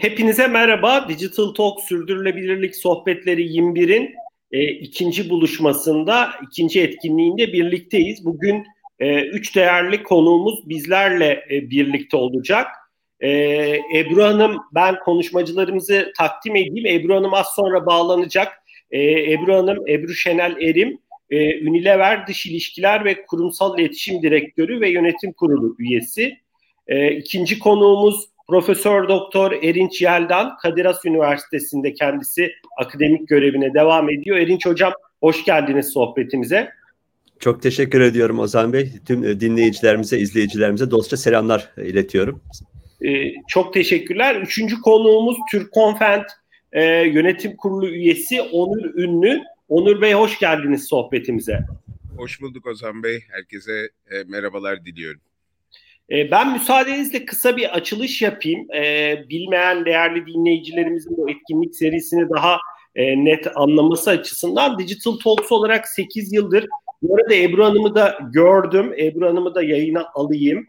Hepinize merhaba. Digital Talk Sürdürülebilirlik Sohbetleri 21'in e, ikinci buluşmasında, ikinci etkinliğinde birlikteyiz. Bugün e, üç değerli konuğumuz bizlerle e, birlikte olacak. E, Ebru Hanım, ben konuşmacılarımızı takdim edeyim. Ebru Hanım az sonra bağlanacak. E, Ebru Hanım, Ebru Şenel Erim, e, Unilever Dış İlişkiler ve Kurumsal İletişim Direktörü ve Yönetim Kurulu üyesi. E, ikinci konuğumuz Profesör Doktor Erinç Yeldan, Kadir Has Üniversitesi'nde kendisi akademik görevine devam ediyor. Erinç Hocam hoş geldiniz sohbetimize. Çok teşekkür ediyorum Ozan Bey. Tüm dinleyicilerimize, izleyicilerimize dostça selamlar iletiyorum. Ee, çok teşekkürler. Üçüncü konuğumuz Türk Konfent e, Yönetim Kurulu üyesi Onur Ünlü. Onur Bey hoş geldiniz sohbetimize. Hoş bulduk Ozan Bey. Herkese e, merhabalar diliyorum. E, ben müsaadenizle kısa bir açılış yapayım. E, bilmeyen değerli dinleyicilerimizin bu etkinlik serisini daha e, net anlaması açısından Digital Talks olarak 8 yıldır bu arada Ebru Hanım'ı da gördüm. Ebru Hanım'ı da yayına alayım.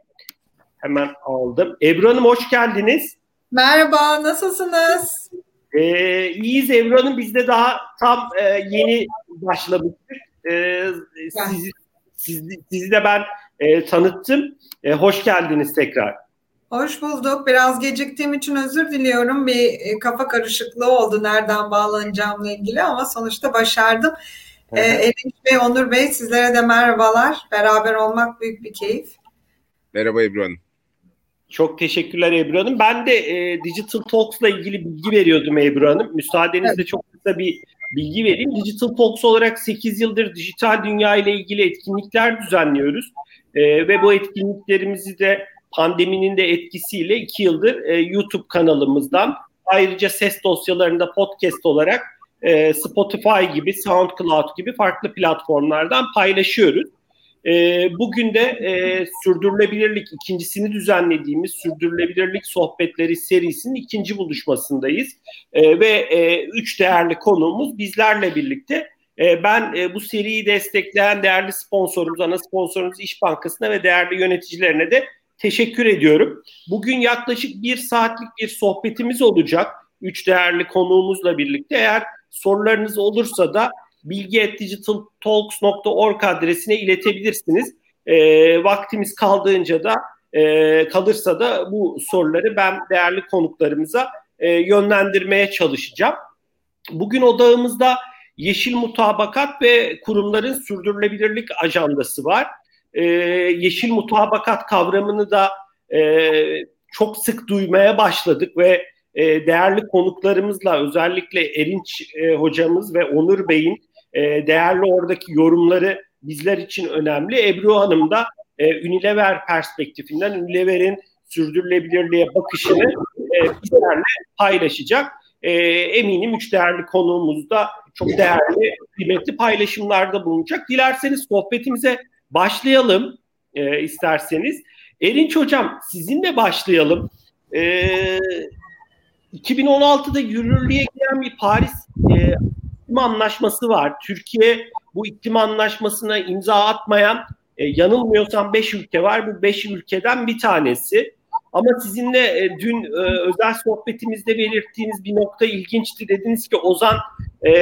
Hemen aldım. Ebru Hanım hoş geldiniz. Merhaba, nasılsınız? Ee, iyiyiz Ebru Hanım. Biz de daha tam e, yeni başlamıştık. Ee, sizi, sizi, sizi de ben e, tanıttım. E, hoş geldiniz tekrar. Hoş bulduk. Biraz geciktiğim için özür diliyorum. Bir e, kafa karışıklığı oldu nereden bağlanacağımla ilgili ama sonuçta başardım. Ee, Erinç Bey, Onur Bey sizlere de merhabalar. Beraber olmak büyük bir keyif. Merhaba Ebru Hanım. Çok teşekkürler Ebru Hanım. Ben de e, Digital Talks'la ilgili bilgi veriyordum Ebru Hanım. Müsaadenizle evet. çok kısa bir bilgi vereyim. Digital Talks olarak 8 yıldır dijital dünya ile ilgili etkinlikler düzenliyoruz. E, ve bu etkinliklerimizi de pandeminin de etkisiyle 2 yıldır e, YouTube kanalımızdan ayrıca ses dosyalarında podcast olarak e, Spotify gibi, SoundCloud gibi farklı platformlardan paylaşıyoruz. E, bugün de e, sürdürülebilirlik ikincisini düzenlediğimiz sürdürülebilirlik sohbetleri serisinin ikinci buluşmasındayız e, ve e, üç değerli konuğumuz bizlerle birlikte. E, ben e, bu seriyi destekleyen değerli sponsorumuz, ana sponsorumuz İş Bankası'na ve değerli yöneticilerine de teşekkür ediyorum. Bugün yaklaşık bir saatlik bir sohbetimiz olacak. Üç değerli konuğumuzla birlikte. Eğer sorularınız olursa da bilgi.digitaltalks.org adresine iletebilirsiniz. E, vaktimiz kaldığınca da e, kalırsa da bu soruları ben değerli konuklarımıza e, yönlendirmeye çalışacağım. Bugün odağımızda yeşil mutabakat ve kurumların sürdürülebilirlik ajandası var. E, yeşil mutabakat kavramını da e, çok sık duymaya başladık ve e, değerli konuklarımızla özellikle Erinç e, hocamız ve Onur Bey'in e, değerli oradaki yorumları bizler için önemli. Ebru Hanım da e, Unilever perspektifinden Unilever'in sürdürülebilirliğe bakışını e, bizlerle paylaşacak. E, eminim üç değerli konuğumuz da çok değerli, kıymetli paylaşımlarda bulunacak. Dilerseniz sohbetimize başlayalım e, isterseniz. Erinç Hocam sizinle başlayalım. E, 2016'da yürürlüğe giren bir Paris e, iklim anlaşması var. Türkiye bu iklim anlaşmasına imza atmayan e, yanılmıyorsam 5 ülke var. Bu 5 ülkeden bir tanesi. Ama sizinle e, dün e, özel sohbetimizde belirttiğiniz bir nokta ilginçti. Dediniz ki Ozan e,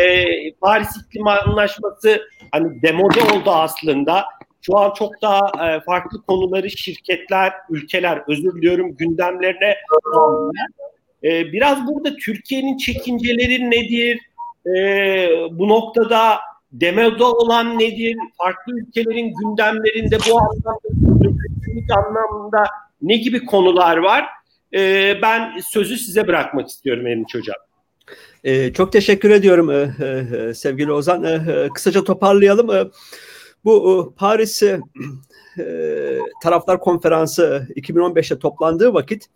Paris İklim Anlaşması hani demode oldu aslında. Şu an çok daha farklı konuları şirketler, ülkeler özür diliyorum gündemlerine aldılar. Biraz burada Türkiye'nin çekinceleri nedir? Bu noktada demode olan nedir? Farklı ülkelerin gündemlerinde bu anlamda anlamda ne gibi konular var? E, ben sözü size bırakmak istiyorum Erinç Hocam. Ee, çok teşekkür ediyorum e, e, sevgili Ozan. E, kısaca toparlayalım. E, bu e, Paris e, Taraflar Konferansı 2015'te toplandığı vakit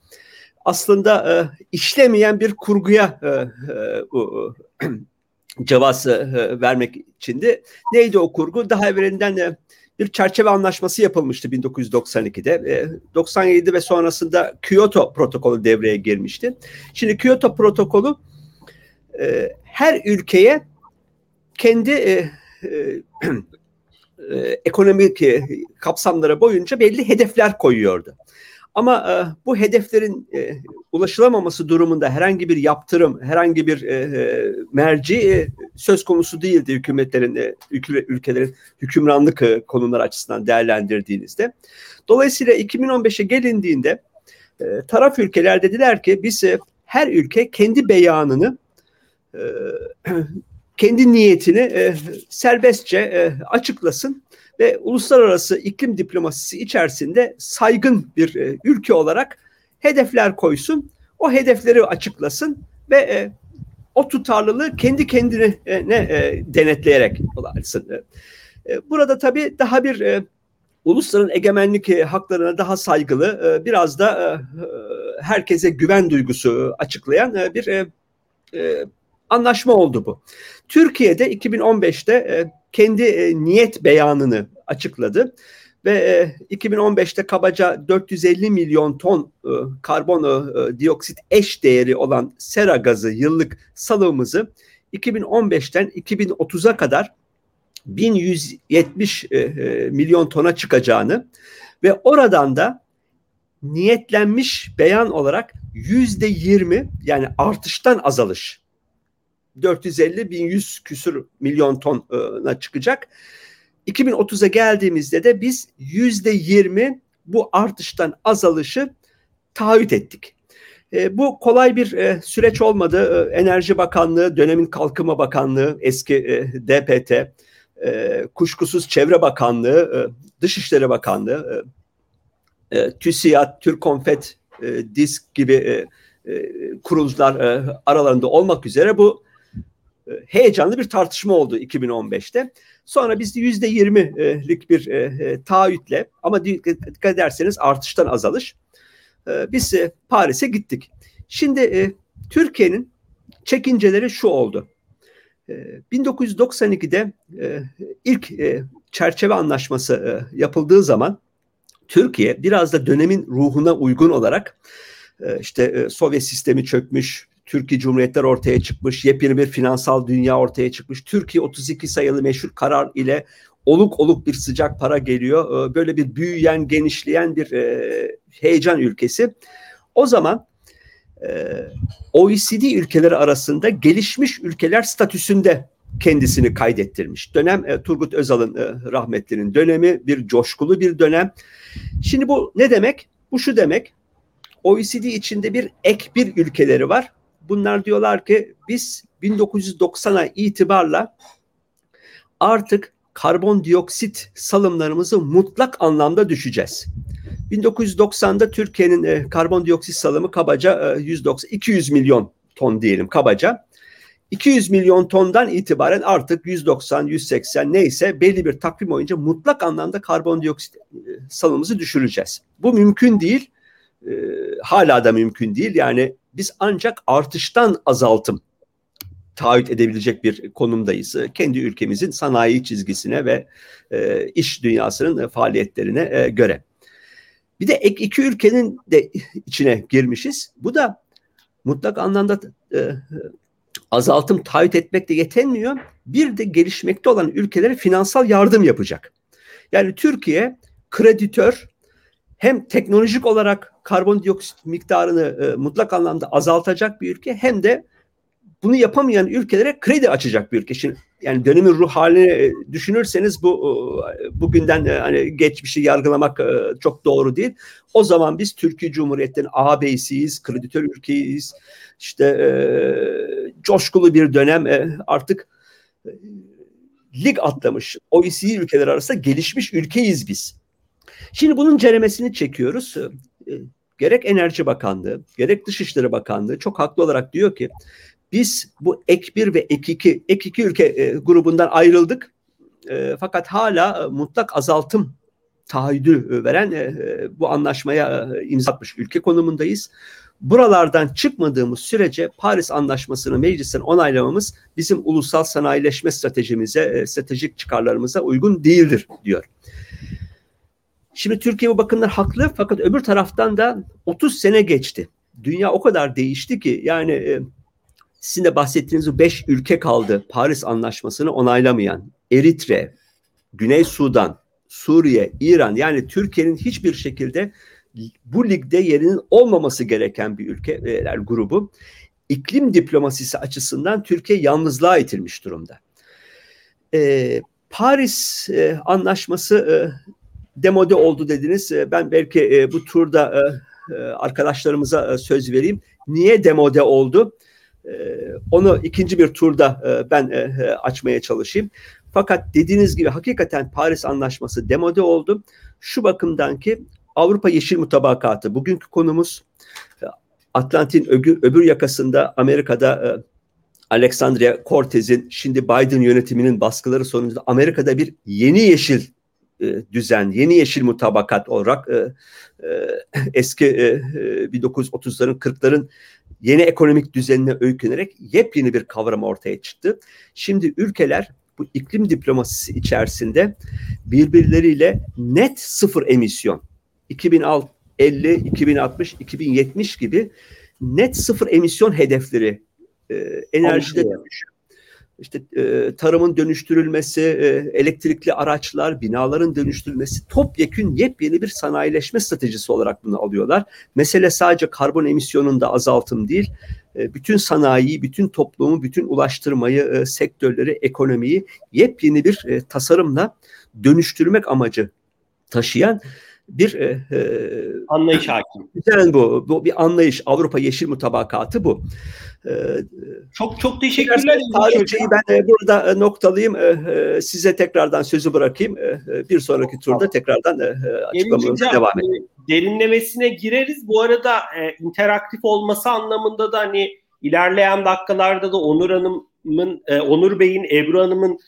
aslında e, işlemeyen bir kurguya e, e, cevaz e, vermek içindi. Neydi o kurgu? Daha evvelinden e, bir çerçeve anlaşması yapılmıştı 1992'de. E, 97 ve sonrasında Kyoto protokolü devreye girmişti. Şimdi Kyoto protokolü e, her ülkeye kendi e, e, e ekonomik e, kapsamları boyunca belli hedefler koyuyordu. Ama e, bu hedeflerin e, ulaşılamaması durumunda herhangi bir yaptırım, herhangi bir e, e merci e, söz konusu değildi hükümetlerin, e, ülkelerin hükümranlık e, konuları açısından değerlendirdiğinizde. Dolayısıyla 2015'e gelindiğinde e, taraf ülkeler dediler ki biz e, her ülke kendi beyanını e, kendi niyetini e, serbestçe e, açıklasın ve uluslararası iklim diplomasisi içerisinde saygın bir e, ülke olarak hedefler koysun. O hedefleri açıklasın ve e, o tutarlılığı kendi kendine e, ne e, denetleyerek olarsın. E, burada tabii daha bir e, ulusların egemenlik e, haklarına daha saygılı, e, biraz da e, herkese güven duygusu açıklayan e, bir e, e, anlaşma oldu bu. Türkiye'de 2015'te e, kendi e, niyet beyanını açıkladı ve e, 2015'te kabaca 450 milyon ton e, karbon e, dioksit eş değeri olan sera gazı yıllık salımımızı 2015'ten 2030'a kadar 1170 e, e, milyon tona çıkacağını ve oradan da niyetlenmiş beyan olarak yüzde 20 yani artıştan azalış 450 1100 küsür milyon tona çıkacak. 2030'a geldiğimizde de biz yüzde 20 bu artıştan azalışı taahhüt ettik. E, bu kolay bir e, süreç olmadı. E, Enerji Bakanlığı, dönemin Kalkınma Bakanlığı, eski e, DPT, e, kuşkusuz Çevre Bakanlığı, e, Dışişleri Bakanlığı, e, e, TÜSİAD, Türkonfet, e, DİSK gibi e, e, kuruluşlar e, aralarında olmak üzere bu heyecanlı bir tartışma oldu 2015'te. Sonra biz yüzde yirmilik bir e, e, taahhütle ama dikkat ederseniz artıştan azalış. E, biz e, Paris'e gittik. Şimdi e, Türkiye'nin çekinceleri şu oldu. 1992'de e, e, ilk e, çerçeve anlaşması yapıldığı zaman Türkiye biraz da dönemin ruhuna uygun olarak işte Sovyet sistemi çökmüş, Türkiye Cumhuriyetler ortaya çıkmış, yepyeni bir finansal dünya ortaya çıkmış. Türkiye 32 sayılı meşhur karar ile oluk oluk bir sıcak para geliyor. Böyle bir büyüyen, genişleyen bir heyecan ülkesi. O zaman ee, OECD ülkeleri arasında gelişmiş ülkeler statüsünde kendisini kaydettirmiş. Dönem e, Turgut Özal'ın e, rahmetlinin dönemi bir coşkulu bir dönem. Şimdi bu ne demek? Bu şu demek. OECD içinde bir ek bir ülkeleri var. Bunlar diyorlar ki biz 1990'a itibarla artık karbondioksit salımlarımızı mutlak anlamda düşeceğiz. 1990'da Türkiye'nin e, karbondioksit salımı kabaca e, 190 200 milyon ton diyelim kabaca. 200 milyon tondan itibaren artık 190, 180 neyse belli bir takvim boyunca mutlak anlamda karbondioksit e, salımımızı düşüreceğiz. Bu mümkün değil. E, hala da mümkün değil. Yani biz ancak artıştan azaltım taahhüt edebilecek bir konumdayız. Kendi ülkemizin sanayi çizgisine ve e, iş dünyasının faaliyetlerine e, göre. Bir de ek iki ülkenin de içine girmişiz. Bu da mutlak anlamda e, azaltım taahhüt etmekle yetinmiyor. Bir de gelişmekte olan ülkelere finansal yardım yapacak. Yani Türkiye kreditör hem teknolojik olarak karbondioksit miktarını e, mutlak anlamda azaltacak bir ülke hem de bunu yapamayan ülkelere kredi açacak bir ülke. Şimdi yani dönemin ruh halini e, düşünürseniz bu e, bugünden e, hani geçmişi yargılamak çok doğru değil. O zaman biz Türkiye Cumhuriyeti'nin ağabeysiyiz, kreditör ülkeyiz. İşte e, coşkulu bir dönem e, artık lig atlamış. OECD ülkeler arasında gelişmiş ülkeyiz biz. Şimdi bunun ceremesini çekiyoruz. Gerek Enerji Bakanlığı, gerek Dışişleri Bakanlığı çok haklı olarak diyor ki biz bu ek 1 ve ek 2, ek 2 ülke e, grubundan ayrıldık. E, fakat hala e, mutlak azaltım taahhüdü e, veren e, e, bu anlaşmaya e, imza atmış ülke konumundayız. Buralardan çıkmadığımız sürece Paris Anlaşması'nı meclisten onaylamamız bizim ulusal sanayileşme stratejimize, e, stratejik çıkarlarımıza uygun değildir diyor. Şimdi Türkiye bu bakımdan haklı fakat öbür taraftan da 30 sene geçti. Dünya o kadar değişti ki yani e, sizin de bahsettiğiniz bu beş ülke kaldı Paris Anlaşması'nı onaylamayan. Eritre, Güney Sudan, Suriye, İran yani Türkiye'nin hiçbir şekilde bu ligde yerinin olmaması gereken bir ülkeler grubu iklim diplomasisi açısından Türkiye yalnızlığa itilmiş durumda. E, Paris e, anlaşması e, demode oldu dediniz. E, ben belki e, bu turda e, e, arkadaşlarımıza söz vereyim. Niye demode oldu? E, onu ikinci bir turda ben açmaya çalışayım. Fakat dediğiniz gibi hakikaten Paris Anlaşması demode oldu. Şu bakımdan ki Avrupa Yeşil Mutabakatı bugünkü konumuz Atlantin öbür, öbür yakasında Amerika'da Alexandria Cortez'in şimdi Biden yönetiminin baskıları sonucunda Amerika'da bir yeni yeşil e, düzen, yeni yeşil mutabakat olarak e, e, eski e, 1930'ların e, 40'ların yeni ekonomik düzenine öykünerek yepyeni bir kavram ortaya çıktı. Şimdi ülkeler bu iklim diplomasisi içerisinde birbirleriyle net sıfır emisyon 2050, 2060, 2070 gibi net sıfır emisyon hedefleri e, enerjide dönüşüm, işte e, tarımın dönüştürülmesi, e, elektrikli araçlar, binaların dönüştürülmesi topyekün yepyeni bir sanayileşme stratejisi olarak bunu alıyorlar. Mesele sadece karbon emisyonunda azaltım değil, e, bütün sanayiyi, bütün toplumu, bütün ulaştırmayı, e, sektörleri, ekonomiyi yepyeni bir e, tasarımla dönüştürmek amacı taşıyan bir e, e, anlayış hakim. Güzel bu. Bu bir anlayış. Avrupa Yeşil Mutabakatı bu. E, çok çok teşekkürler. Tarihçeyi ben e, burada e, noktalayayım. E, size tekrardan sözü bırakayım. Bir sonraki turda tekrardan açıklamamıza devam edelim. Derinlemesine gireriz. Bu arada interaktif olması anlamında da hani ilerleyen dakikalarda da Onur Hanım'ın, e, Onur Bey'in, Ebru Hanım'ın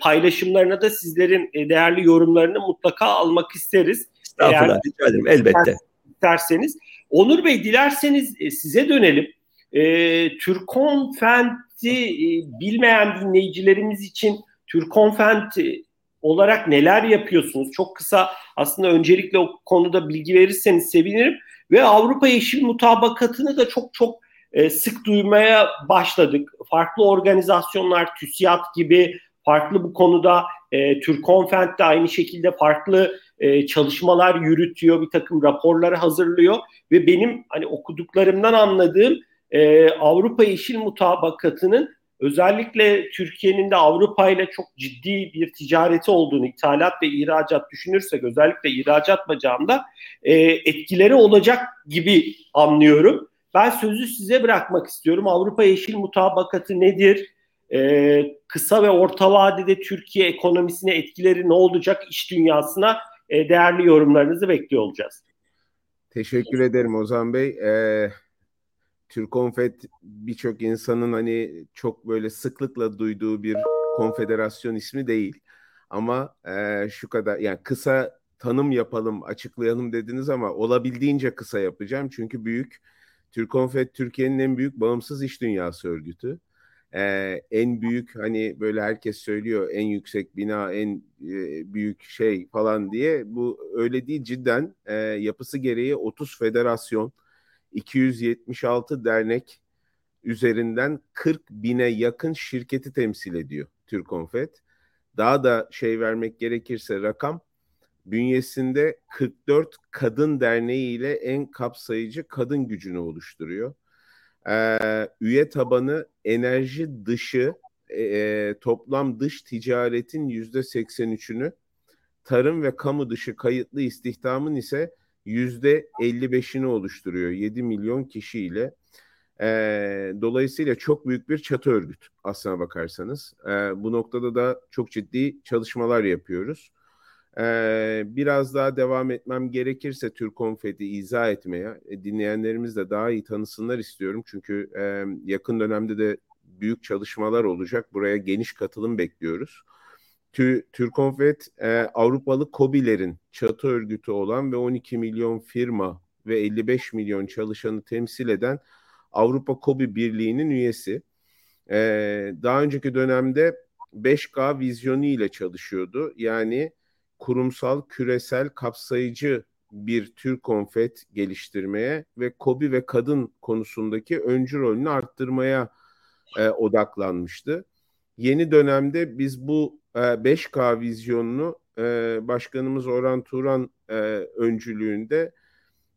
paylaşımlarına da sizlerin değerli yorumlarını mutlaka almak isteriz. Estağfurullah, rica ederim elbette. İsterseniz. Onur Bey dilerseniz size dönelim. E, Türkonfent'i e, bilmeyen dinleyicilerimiz için Türkonfent e, olarak neler yapıyorsunuz? Çok kısa aslında öncelikle o konuda bilgi verirseniz sevinirim. Ve Avrupa Yeşil Mutabakatı'nı da çok çok e, sık duymaya başladık. Farklı organizasyonlar, TÜSİAD gibi farklı bu konuda e, Türkonfent de aynı şekilde farklı e, çalışmalar yürütüyor, bir takım raporları hazırlıyor ve benim hani okuduklarımdan anladığım e, Avrupa Yeşil Mutabakatı'nın özellikle Türkiye'nin de Avrupa ile çok ciddi bir ticareti olduğunu, ithalat ve ihracat düşünürsek özellikle ihracat bacağında e, etkileri olacak gibi anlıyorum. Ben sözü size bırakmak istiyorum. Avrupa Yeşil Mutabakatı nedir? Ee, kısa ve orta vadede Türkiye ekonomisine etkileri ne olacak iş dünyasına e, değerli yorumlarınızı bekliyor olacağız. Teşekkür ederim Ozan Bey. Ee, Türkonfet birçok insanın hani çok böyle sıklıkla duyduğu bir konfederasyon ismi değil. Ama e, şu kadar yani kısa tanım yapalım, açıklayalım dediniz ama olabildiğince kısa yapacağım. Çünkü büyük Türkonfet Türkiye'nin en büyük bağımsız iş dünyası örgütü e, en büyük hani böyle herkes söylüyor en yüksek bina en e, büyük şey falan diye bu öyle değil cidden e, yapısı gereği 30 federasyon 276 dernek üzerinden 40 bine yakın şirketi temsil ediyor Türkonfet. Daha da şey vermek gerekirse rakam bünyesinde 44 kadın derneği ile en kapsayıcı kadın gücünü oluşturuyor e, üye tabanı enerji dışı e, e toplam dış ticaretin yüzde 83'ünü tarım ve kamu dışı kayıtlı istihdamın ise yüzde 55'ini oluşturuyor 7 milyon kişiyle. E, dolayısıyla çok büyük bir çatı örgüt aslına bakarsanız. E, bu noktada da çok ciddi çalışmalar yapıyoruz. Ee, biraz daha devam etmem gerekirse Türk Konfeti izah etmeye, e, dinleyenlerimiz de daha iyi tanısınlar istiyorum. Çünkü e, yakın dönemde de büyük çalışmalar olacak. Buraya geniş katılım bekliyoruz. Türk Konfet e, Avrupalı COBİ'lerin çatı örgütü olan ve 12 milyon firma ve 55 milyon çalışanı temsil eden Avrupa COBİ Birliği'nin üyesi. E, daha önceki dönemde 5K vizyonu ile çalışıyordu. Yani kurumsal, küresel, kapsayıcı bir tür konfet geliştirmeye ve kobi ve kadın konusundaki öncü rolünü arttırmaya e, odaklanmıştı. Yeni dönemde biz bu e, 5K vizyonunu e, Başkanımız Orhan Turan e, öncülüğünde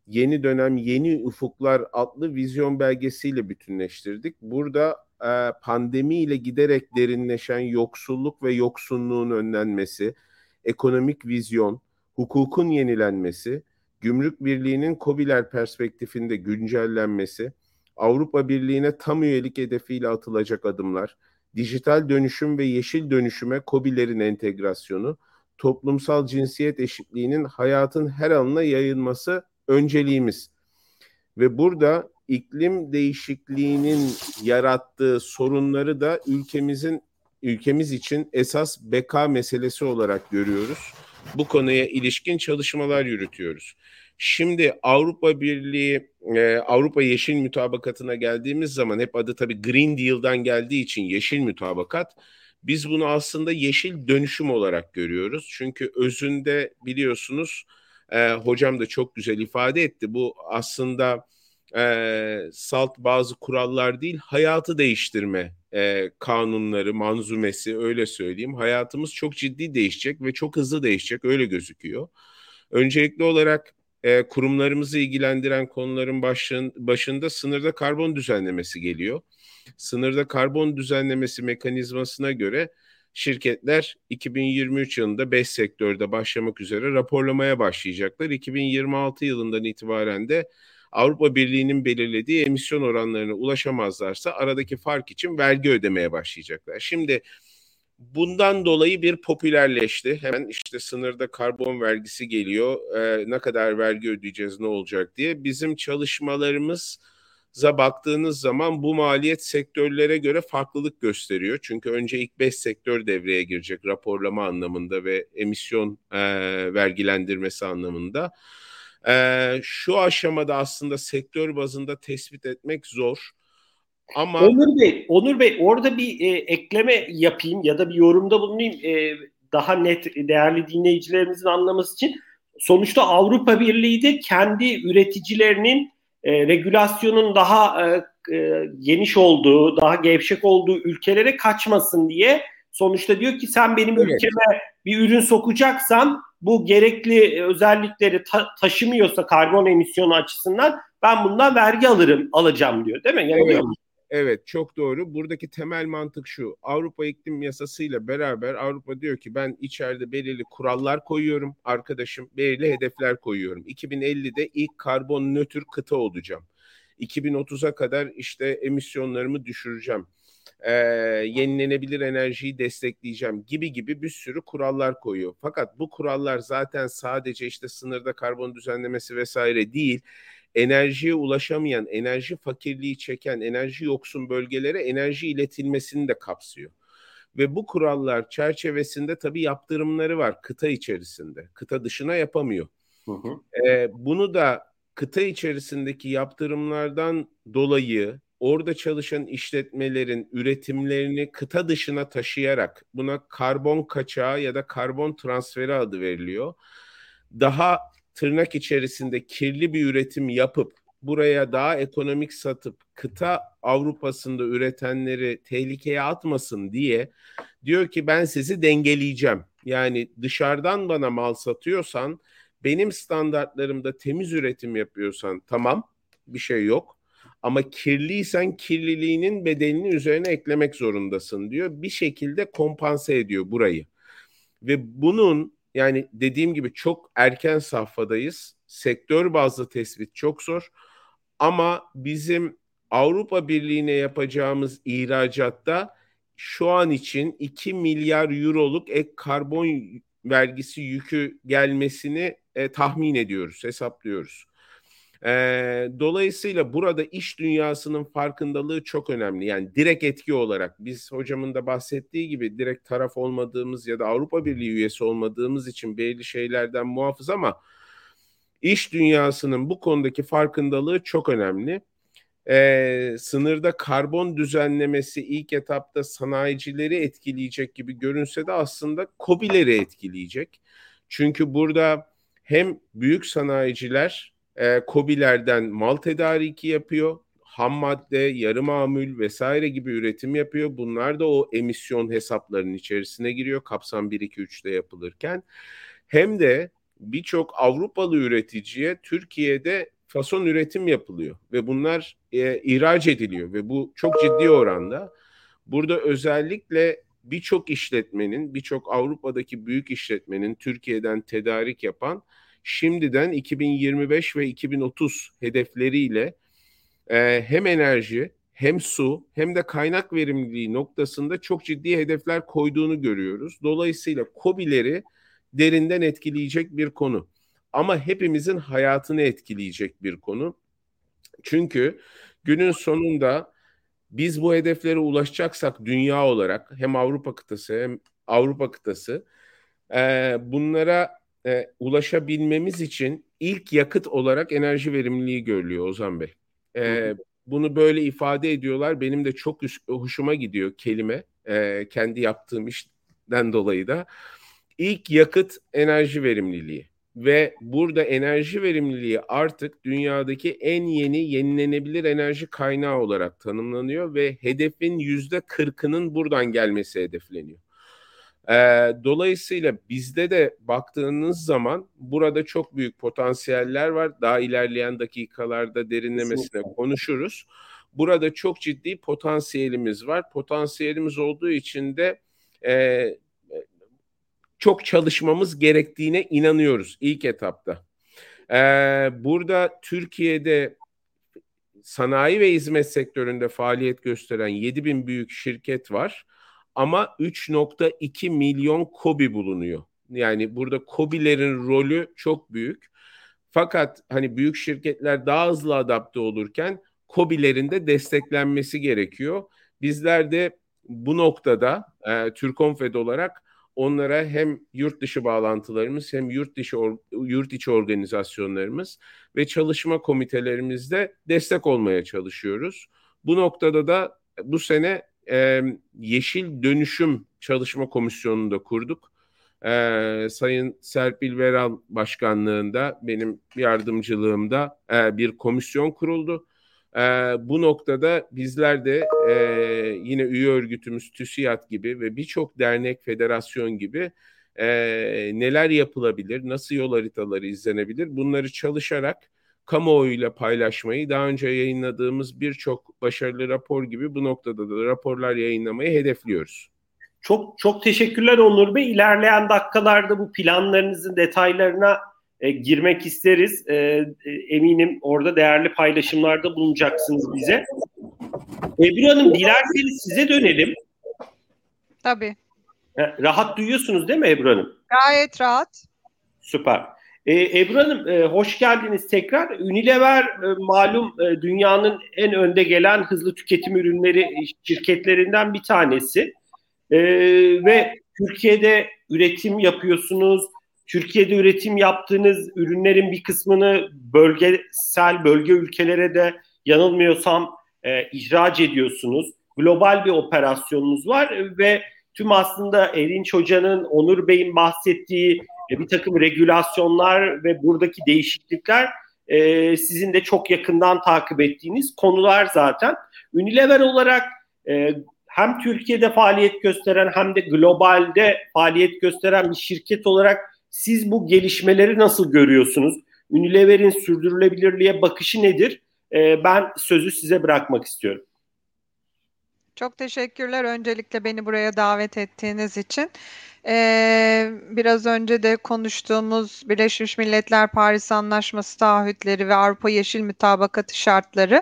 Yeni Dönem Yeni Ufuklar adlı vizyon belgesiyle bütünleştirdik. Burada e, pandemiyle giderek derinleşen yoksulluk ve yoksunluğun önlenmesi, ekonomik vizyon, hukukun yenilenmesi, gümrük birliğinin COBİ'ler perspektifinde güncellenmesi, Avrupa Birliği'ne tam üyelik hedefiyle atılacak adımlar, dijital dönüşüm ve yeşil dönüşüme COBİ'lerin entegrasyonu, toplumsal cinsiyet eşitliğinin hayatın her alanına yayılması önceliğimiz. Ve burada iklim değişikliğinin yarattığı sorunları da ülkemizin ülkemiz için esas beka meselesi olarak görüyoruz. Bu konuya ilişkin çalışmalar yürütüyoruz. Şimdi Avrupa Birliği, e, Avrupa Yeşil Mütabakatı'na geldiğimiz zaman hep adı tabii Green Deal'dan geldiği için Yeşil Mütabakat. Biz bunu aslında yeşil dönüşüm olarak görüyoruz. Çünkü özünde biliyorsunuz e, hocam da çok güzel ifade etti. Bu aslında e, salt bazı kurallar değil, hayatı değiştirme e, kanunları, manzumesi öyle söyleyeyim. Hayatımız çok ciddi değişecek ve çok hızlı değişecek öyle gözüküyor. Öncelikli olarak e, kurumlarımızı ilgilendiren konuların başın, başında sınırda karbon düzenlemesi geliyor. Sınırda karbon düzenlemesi mekanizmasına göre şirketler 2023 yılında 5 sektörde başlamak üzere raporlamaya başlayacaklar. 2026 yılından itibaren de Avrupa Birliği'nin belirlediği emisyon oranlarına ulaşamazlarsa aradaki fark için vergi ödemeye başlayacaklar. Şimdi bundan dolayı bir popülerleşti. Hemen işte sınırda karbon vergisi geliyor. Ee, ne kadar vergi ödeyeceğiz, ne olacak diye. Bizim çalışmalarımız baktığınız zaman bu maliyet sektörlere göre farklılık gösteriyor. Çünkü önce ilk 5 sektör devreye girecek raporlama anlamında ve emisyon e, vergilendirmesi anlamında. E, şu aşamada aslında sektör bazında tespit etmek zor. Ama Onur Bey, Onur Bey orada bir e, ekleme yapayım ya da bir yorumda bulunayım e, daha net değerli dinleyicilerimizin anlaması için. Sonuçta Avrupa Birliği de kendi üreticilerinin e, regülasyonun daha e, e, geniş olduğu, daha gevşek olduğu ülkelere kaçmasın diye sonuçta diyor ki sen benim evet. ülkeme bir ürün sokacaksan bu gerekli özellikleri ta- taşımıyorsa karbon emisyonu açısından ben bundan vergi alırım, alacağım diyor. Değil mi? Yani evet. Evet çok doğru. Buradaki temel mantık şu. Avrupa iklim yasasıyla beraber Avrupa diyor ki ben içeride belirli kurallar koyuyorum. Arkadaşım belirli hedefler koyuyorum. 2050'de ilk karbon nötr kıta olacağım. 2030'a kadar işte emisyonlarımı düşüreceğim. Ee, yenilenebilir enerjiyi destekleyeceğim gibi gibi bir sürü kurallar koyuyor. Fakat bu kurallar zaten sadece işte sınırda karbon düzenlemesi vesaire değil enerjiye ulaşamayan, enerji fakirliği çeken, enerji yoksun bölgelere enerji iletilmesini de kapsıyor. Ve bu kurallar çerçevesinde tabii yaptırımları var kıta içerisinde. Kıta dışına yapamıyor. Hı hı. Ee, bunu da kıta içerisindeki yaptırımlardan dolayı orada çalışan işletmelerin üretimlerini kıta dışına taşıyarak buna karbon kaçağı ya da karbon transferi adı veriliyor. Daha tırnak içerisinde kirli bir üretim yapıp buraya daha ekonomik satıp kıta Avrupa'sında üretenleri tehlikeye atmasın diye diyor ki ben sizi dengeleyeceğim. Yani dışarıdan bana mal satıyorsan benim standartlarımda temiz üretim yapıyorsan tamam bir şey yok. Ama kirliysen kirliliğinin bedelini üzerine eklemek zorundasın diyor. Bir şekilde kompanse ediyor burayı. Ve bunun yani dediğim gibi çok erken safhadayız. Sektör bazlı tespit çok zor. Ama bizim Avrupa Birliği'ne yapacağımız ihracatta şu an için 2 milyar euroluk ek karbon vergisi yükü gelmesini e, tahmin ediyoruz, hesaplıyoruz. E, dolayısıyla burada iş dünyasının farkındalığı çok önemli. Yani direkt etki olarak biz hocamın da bahsettiği gibi direkt taraf olmadığımız ya da Avrupa Birliği üyesi olmadığımız için belli şeylerden muafız ama iş dünyasının bu konudaki farkındalığı çok önemli. Ee, sınırda karbon düzenlemesi ilk etapta sanayicileri etkileyecek gibi görünse de aslında COBİ'leri etkileyecek. Çünkü burada hem büyük sanayiciler e, COBİ'lerden mal tedariki yapıyor. Ham madde, yarı mamül vesaire gibi üretim yapıyor. Bunlar da o emisyon hesaplarının içerisine giriyor kapsam 1-2-3'te yapılırken. Hem de birçok Avrupalı üreticiye Türkiye'de fason üretim yapılıyor ve bunlar e, ihraç ediliyor ve bu çok ciddi oranda. Burada özellikle birçok işletmenin, birçok Avrupa'daki büyük işletmenin Türkiye'den tedarik yapan şimdiden 2025 ve 2030 hedefleriyle e, hem enerji hem su hem de kaynak verimliliği noktasında çok ciddi hedefler koyduğunu görüyoruz. Dolayısıyla COBİ'leri derinden etkileyecek bir konu. Ama hepimizin hayatını etkileyecek bir konu. Çünkü günün sonunda biz bu hedeflere ulaşacaksak dünya olarak hem Avrupa kıtası hem Avrupa kıtası e, bunlara e, ulaşabilmemiz için ilk yakıt olarak enerji verimliliği görülüyor Ozan Bey. E, bunu böyle ifade ediyorlar. Benim de çok hoşuma gidiyor kelime. E, kendi yaptığım işten dolayı da. İlk yakıt enerji verimliliği ve burada enerji verimliliği artık dünyadaki en yeni yenilenebilir enerji kaynağı olarak tanımlanıyor ve hedefin yüzde kırkının buradan gelmesi hedefleniyor. Ee, dolayısıyla bizde de baktığınız zaman burada çok büyük potansiyeller var. Daha ilerleyen dakikalarda derinlemesine konuşuruz. Burada çok ciddi potansiyelimiz var. Potansiyelimiz olduğu için de e, çok çalışmamız gerektiğine inanıyoruz ilk etapta. Ee, burada Türkiye'de sanayi ve hizmet sektöründe faaliyet gösteren 7 bin büyük şirket var ama 3.2 milyon kobi bulunuyor. Yani burada kobilerin rolü çok büyük. Fakat hani büyük şirketler daha hızlı adapte olurken kobilerin de desteklenmesi gerekiyor. Bizler de bu noktada e, Türkonfed olarak onlara hem yurt dışı bağlantılarımız hem yurt dışı yurt içi organizasyonlarımız ve çalışma komitelerimizde destek olmaya çalışıyoruz. Bu noktada da bu sene e, Yeşil Dönüşüm Çalışma Komisyonu'nu da kurduk. E, Sayın Serpil Veral Başkanlığında benim yardımcılığımda e, bir komisyon kuruldu. E, bu noktada bizler de e, yine üye örgütümüz TÜSİAD gibi ve birçok dernek, federasyon gibi e, neler yapılabilir, nasıl yol haritaları izlenebilir bunları çalışarak kamuoyuyla paylaşmayı daha önce yayınladığımız birçok başarılı rapor gibi bu noktada da raporlar yayınlamayı hedefliyoruz. Çok çok teşekkürler Onur Bey. İlerleyen dakikalarda bu planlarınızın detaylarına e, girmek isteriz. E, e, eminim orada değerli paylaşımlarda bulunacaksınız bize. Ebru Hanım dilerseniz size dönelim. Tabii. Rahat duyuyorsunuz değil mi Ebru Hanım? Gayet rahat. Süper. Ee, Ebru Hanım e, hoş geldiniz tekrar. Unilever e, malum e, dünyanın en önde gelen hızlı tüketim ürünleri şirketlerinden bir tanesi. E, ve Türkiye'de üretim yapıyorsunuz. Türkiye'de üretim yaptığınız ürünlerin bir kısmını bölgesel bölge ülkelere de yanılmıyorsam e, ihraç ediyorsunuz. Global bir operasyonunuz var ve tüm aslında Erinç Hoca'nın, Onur Bey'in bahsettiği e, bir takım regülasyonlar ve buradaki değişiklikler e, sizin de çok yakından takip ettiğiniz konular zaten. Unilever olarak e, hem Türkiye'de faaliyet gösteren hem de globalde faaliyet gösteren bir şirket olarak siz bu gelişmeleri nasıl görüyorsunuz? Unilever'in sürdürülebilirliğe bakışı nedir? E, ben sözü size bırakmak istiyorum. Çok teşekkürler öncelikle beni buraya davet ettiğiniz için. Ee, biraz önce de konuştuğumuz Birleşmiş Milletler Paris Anlaşması taahhütleri ve Avrupa Yeşil Mütabakatı şartları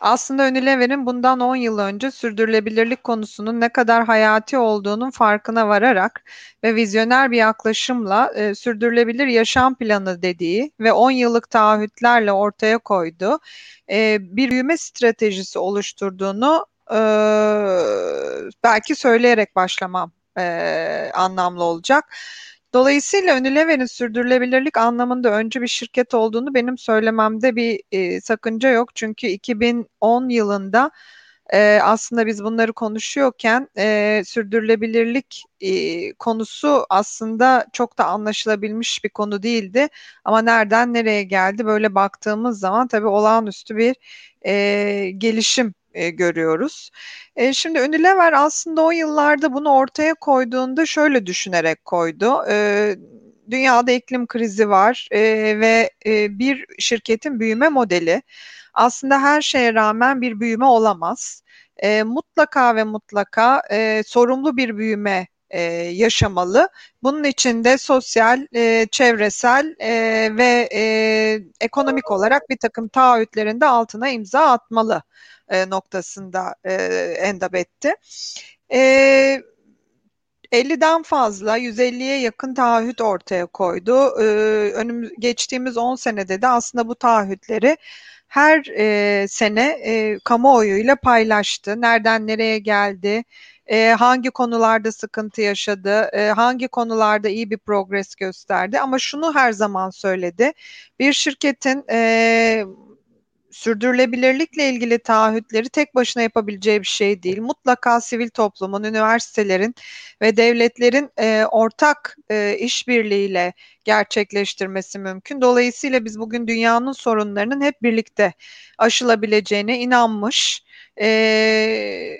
aslında Unilever'in bundan 10 yıl önce sürdürülebilirlik konusunun ne kadar hayati olduğunun farkına vararak ve vizyoner bir yaklaşımla e, sürdürülebilir yaşam planı dediği ve 10 yıllık taahhütlerle ortaya koyduğu e, bir büyüme stratejisi oluşturduğunu e, belki söyleyerek başlamam e, anlamlı olacak. Dolayısıyla Unilever'in sürdürülebilirlik anlamında önce bir şirket olduğunu benim söylememde bir e, sakınca yok. Çünkü 2010 yılında e, aslında biz bunları konuşuyorken e, sürdürülebilirlik e, konusu aslında çok da anlaşılabilmiş bir konu değildi. Ama nereden nereye geldi böyle baktığımız zaman tabii olağanüstü bir e, gelişim e, görüyoruz. E, şimdi Unilever aslında o yıllarda bunu ortaya koyduğunda şöyle düşünerek koydu. E, dünyada iklim krizi var e, ve e, bir şirketin büyüme modeli aslında her şeye rağmen bir büyüme olamaz. E, mutlaka ve mutlaka e, sorumlu bir büyüme e, yaşamalı. Bunun için de sosyal, e, çevresel e, ve e, ekonomik olarak bir takım taahhütlerin de altına imza atmalı e, noktasında e, endab etti. E, 50'den fazla 150'ye yakın taahhüt ortaya koydu. Ee, önüm, geçtiğimiz 10 senede de aslında bu taahhütleri her e, sene e, kamuoyuyla paylaştı. Nereden nereye geldi, e, hangi konularda sıkıntı yaşadı, e, hangi konularda iyi bir progres gösterdi. Ama şunu her zaman söyledi. Bir şirketin e, sürdürülebilirlikle ilgili taahhütleri tek başına yapabileceği bir şey değil. Mutlaka sivil toplumun, üniversitelerin ve devletlerin e, ortak e, işbirliğiyle gerçekleştirmesi mümkün. Dolayısıyla biz bugün dünyanın sorunlarının hep birlikte aşılabileceğine inanmış, e,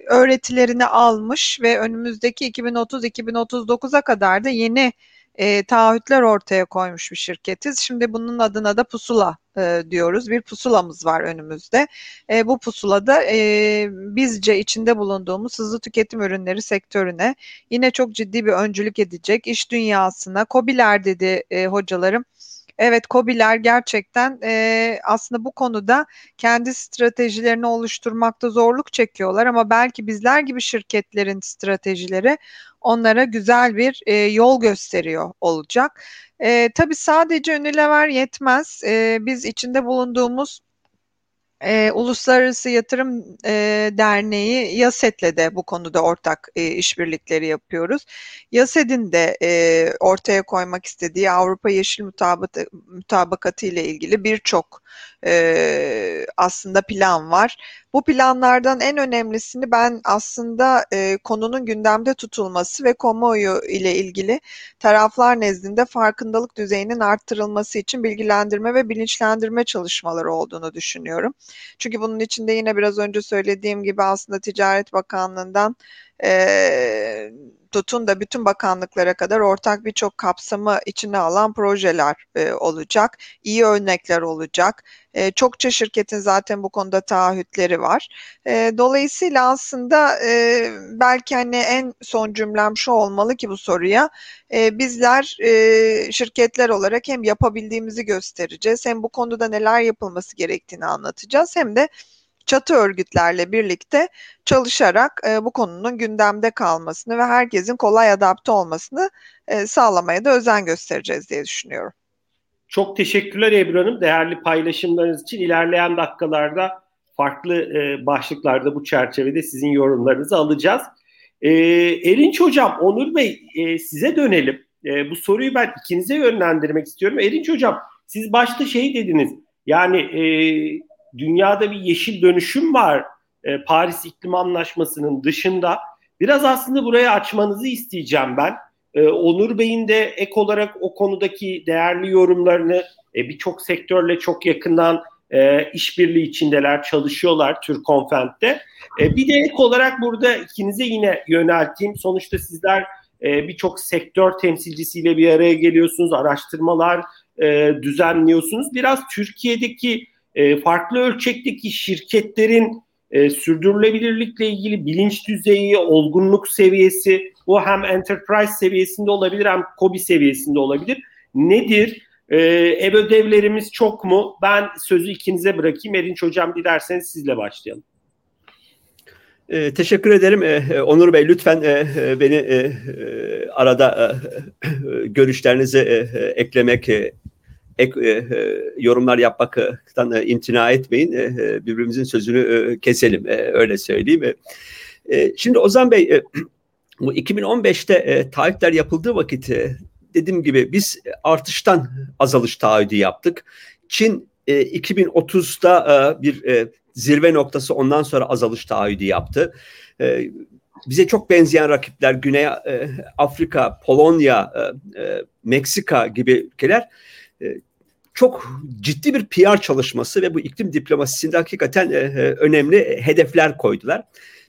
öğretilerini almış ve önümüzdeki 2030-2039'a kadar da yeni e, taahhütler ortaya koymuş bir şirketiz. Şimdi bunun adına da pusula e, diyoruz. Bir pusulamız var önümüzde. E, bu pusulada e, bizce içinde bulunduğumuz hızlı tüketim ürünleri sektörüne yine çok ciddi bir öncülük edecek. iş dünyasına, COBİ'ler dedi e, hocalarım. Evet, COBİ'ler gerçekten e, aslında bu konuda kendi stratejilerini oluşturmakta zorluk çekiyorlar ama belki bizler gibi şirketlerin stratejileri onlara güzel bir e, yol gösteriyor olacak. E, tabii sadece Unilever yetmez. E, biz içinde bulunduğumuz e, Uluslararası Yatırım e, Derneği YASET'le de bu konuda ortak e, işbirlikleri yapıyoruz. YASET'in de e, ortaya koymak istediği Avrupa Yeşil Mutabakatı ile ilgili birçok e, aslında plan var. Bu planlardan en önemlisini ben aslında e, konunun gündemde tutulması ve kamuoyu ile ilgili taraflar nezdinde farkındalık düzeyinin arttırılması için bilgilendirme ve bilinçlendirme çalışmaları olduğunu düşünüyorum. Çünkü bunun içinde yine biraz önce söylediğim gibi aslında Ticaret Bakanlığı'ndan e, tutun da bütün bakanlıklara kadar ortak birçok kapsamı içine alan projeler e, olacak. İyi örnekler olacak. E, çokça şirketin zaten bu konuda taahhütleri var. E, dolayısıyla aslında e, belki hani en son cümlem şu olmalı ki bu soruya e, bizler e, şirketler olarak hem yapabildiğimizi göstereceğiz hem bu konuda neler yapılması gerektiğini anlatacağız hem de çatı örgütlerle birlikte çalışarak e, bu konunun gündemde kalmasını ve herkesin kolay adapte olmasını e, sağlamaya da özen göstereceğiz diye düşünüyorum. Çok teşekkürler Ebru Hanım. Değerli paylaşımlarınız için ilerleyen dakikalarda farklı e, başlıklarda bu çerçevede sizin yorumlarınızı alacağız. E, Erinç Hocam, Onur Bey e, size dönelim. E, bu soruyu ben ikinize yönlendirmek istiyorum. Erinç Hocam, siz başta şey dediniz. Yani e, dünyada bir yeşil dönüşüm var e, Paris İklim Anlaşması'nın dışında. Biraz aslında buraya açmanızı isteyeceğim ben. E, Onur Bey'in de ek olarak o konudaki değerli yorumlarını e, birçok sektörle çok yakından e, işbirliği içindeler, çalışıyorlar Türkonfent'te. E, bir de ek olarak burada ikinize yine yönelteyim. Sonuçta sizler e, birçok sektör temsilcisiyle bir araya geliyorsunuz, araştırmalar e, düzenliyorsunuz. Biraz Türkiye'deki e, farklı ölçekteki şirketlerin e, sürdürülebilirlikle ilgili bilinç düzeyi, olgunluk seviyesi bu hem enterprise seviyesinde olabilir hem kobi seviyesinde olabilir. Nedir? E, ev ödevlerimiz çok mu? Ben sözü ikinize bırakayım. Erinç Hocam dilerseniz sizle başlayalım. E, teşekkür ederim e, Onur Bey. Lütfen e, beni e, arada e, görüşlerinizi e, eklemek, e, ek, e, e, yorumlar yapmaktan e, imtina etmeyin. E, e, birbirimizin sözünü e, keselim. E, öyle söyleyeyim. E, e, şimdi Ozan Bey e, bu 2015'te e, taahhütler yapıldığı vakit e, dediğim gibi biz artıştan azalış taahhüdü yaptık. Çin e, 2030'da e, bir e, zirve noktası ondan sonra azalış taahhüdü yaptı. E, bize çok benzeyen rakipler Güney e, Afrika, Polonya, e, e, Meksika gibi ülkeler e, çok ciddi bir PR çalışması ve bu iklim diplomasisinde hakikaten e, e, önemli hedefler koydular.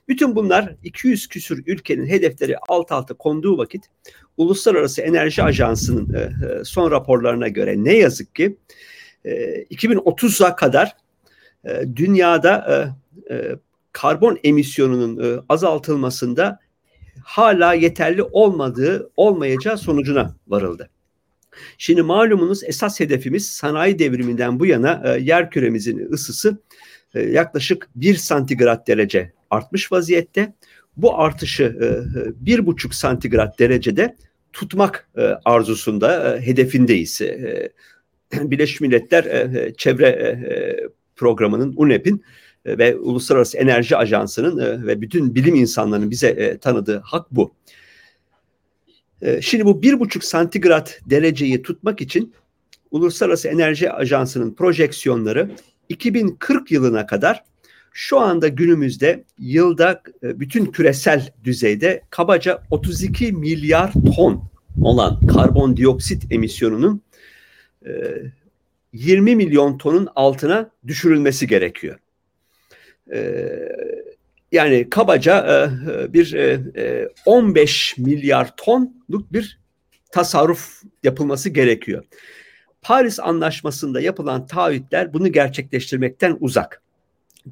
Bütün bunlar 200 küsür ülkenin hedefleri alt alta konduğu vakit Uluslararası Enerji Ajansı'nın son raporlarına göre ne yazık ki e, 2030'a kadar dünyada karbon emisyonunun azaltılmasında hala yeterli olmadığı, olmayacağı sonucuna varıldı. Şimdi malumunuz esas hedefimiz sanayi devriminden bu yana e, yer küremizin ısısı e, yaklaşık 1 santigrat derece artmış vaziyette. Bu artışı e, bir buçuk santigrat derecede tutmak e, arzusunda, e, hedefindeyiz. E, Birleşmiş Milletler e, çevre e, programının UNEP'in e, ve Uluslararası Enerji Ajansı'nın e, ve bütün bilim insanlarının bize e, tanıdığı hak bu. Şimdi bu bir buçuk santigrat dereceyi tutmak için Uluslararası Enerji Ajansı'nın projeksiyonları 2040 yılına kadar şu anda günümüzde yılda bütün küresel düzeyde kabaca 32 milyar ton olan karbondioksit emisyonunun 20 milyon tonun altına düşürülmesi gerekiyor. Yani kabaca e, bir 15 e, e, milyar tonluk bir tasarruf yapılması gerekiyor. Paris Anlaşması'nda yapılan taahhütler bunu gerçekleştirmekten uzak.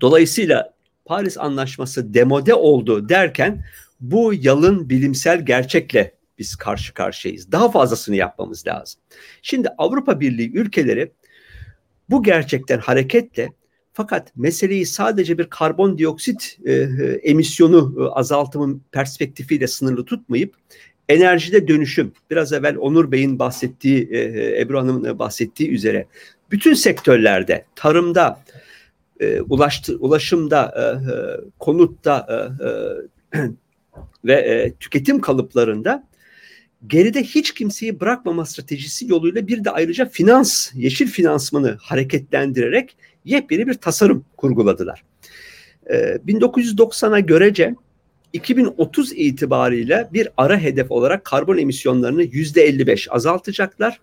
Dolayısıyla Paris Anlaşması demode oldu derken bu yalın bilimsel gerçekle biz karşı karşıyayız. Daha fazlasını yapmamız lazım. Şimdi Avrupa Birliği ülkeleri bu gerçekten hareketle fakat meseleyi sadece bir karbondioksit e, e, emisyonu e, azaltımın perspektifiyle sınırlı tutmayıp enerjide dönüşüm, biraz evvel Onur Bey'in bahsettiği, e, e Ebru Hanım'ın bahsettiği üzere bütün sektörlerde, tarımda, e, ulaştı, ulaşımda, e, e, konutta e, ve e, tüketim kalıplarında geride hiç kimseyi bırakmama stratejisi yoluyla bir de ayrıca finans, yeşil finansmanı hareketlendirerek yepyeni bir tasarım kurguladılar. E, ee, 1990'a görece 2030 itibariyle bir ara hedef olarak karbon emisyonlarını %55 azaltacaklar.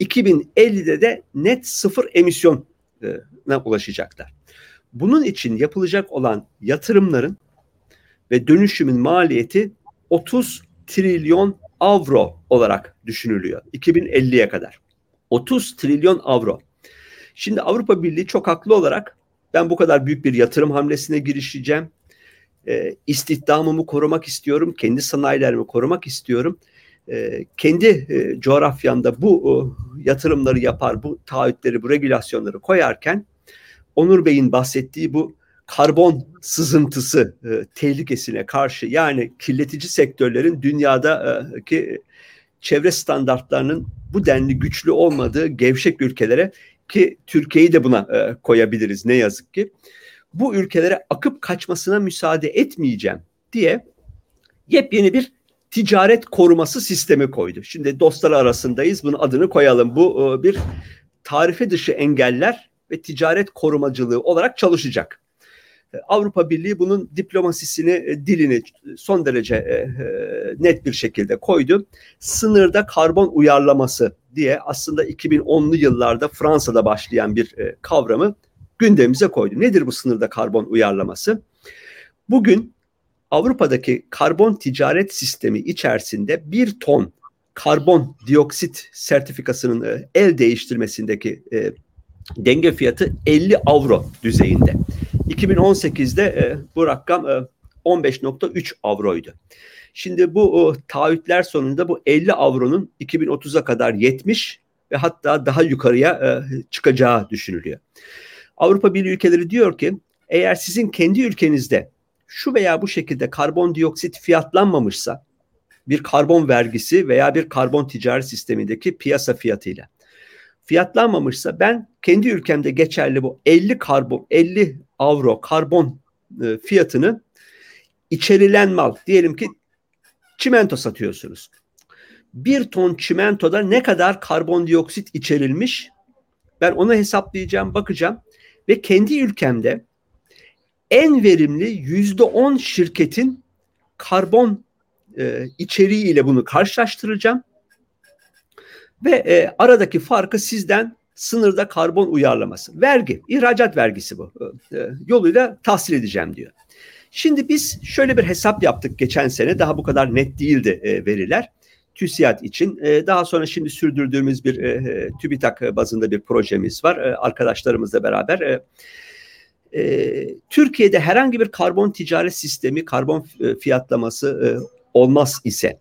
2050'de de net sıfır emisyona ulaşacaklar. Bunun için yapılacak olan yatırımların ve dönüşümün maliyeti 30 trilyon avro olarak düşünülüyor 2050'ye kadar. 30 trilyon avro. Şimdi Avrupa Birliği çok haklı olarak ben bu kadar büyük bir yatırım hamlesine girişeceğim. E, istihdamımı korumak istiyorum. Kendi sanayilerimi korumak istiyorum. E, kendi e, coğrafyamda bu e, yatırımları yapar, bu taahhütleri, bu regülasyonları koyarken Onur Bey'in bahsettiği bu karbon sızıntısı e, tehlikesine karşı yani kirletici sektörlerin dünyadaki çevre standartlarının bu denli güçlü olmadığı gevşek ülkelere ki Türkiye'yi de buna e, koyabiliriz ne yazık ki. Bu ülkelere akıp kaçmasına müsaade etmeyeceğim diye yepyeni bir ticaret koruması sistemi koydu. Şimdi dostlar arasındayız. Bunun adını koyalım. Bu e, bir tarife dışı engeller ve ticaret korumacılığı olarak çalışacak. E, Avrupa Birliği bunun diplomasisini, e, dilini son derece e, net bir şekilde koydu. Sınırda karbon uyarlaması diye aslında 2010'lu yıllarda Fransa'da başlayan bir kavramı gündemimize koydu. Nedir bu sınırda karbon uyarlaması? Bugün Avrupa'daki karbon ticaret sistemi içerisinde bir ton karbon dioksit sertifikasının el değiştirmesindeki denge fiyatı 50 avro düzeyinde. 2018'de e, bu rakam e, 15.3 avroydu. Şimdi bu e, taahhütler sonunda bu 50 avronun 2030'a kadar 70 ve hatta daha yukarıya e, çıkacağı düşünülüyor. Avrupa Birliği ülkeleri diyor ki eğer sizin kendi ülkenizde şu veya bu şekilde karbondioksit fiyatlanmamışsa bir karbon vergisi veya bir karbon ticaret sistemindeki piyasa fiyatıyla fiyatlanmamışsa ben kendi ülkemde geçerli bu 50 karbon 50 avro karbon e, fiyatını içerilen mal diyelim ki çimento satıyorsunuz. Bir ton çimentoda ne kadar karbondioksit içerilmiş ben onu hesaplayacağım bakacağım ve kendi ülkemde en verimli yüzde on şirketin karbon e, içeriği ile bunu karşılaştıracağım ve e, aradaki farkı sizden sınırda karbon uyarlaması. Vergi, ihracat vergisi bu. E, e, yoluyla tahsil edeceğim diyor. Şimdi biz şöyle bir hesap yaptık geçen sene. Daha bu kadar net değildi e, veriler. TÜSİAD için. E, daha sonra şimdi sürdürdüğümüz bir e, TÜBİTAK bazında bir projemiz var. E, arkadaşlarımızla beraber. E, e, Türkiye'de herhangi bir karbon ticaret sistemi, karbon e, fiyatlaması e, olmaz ise e,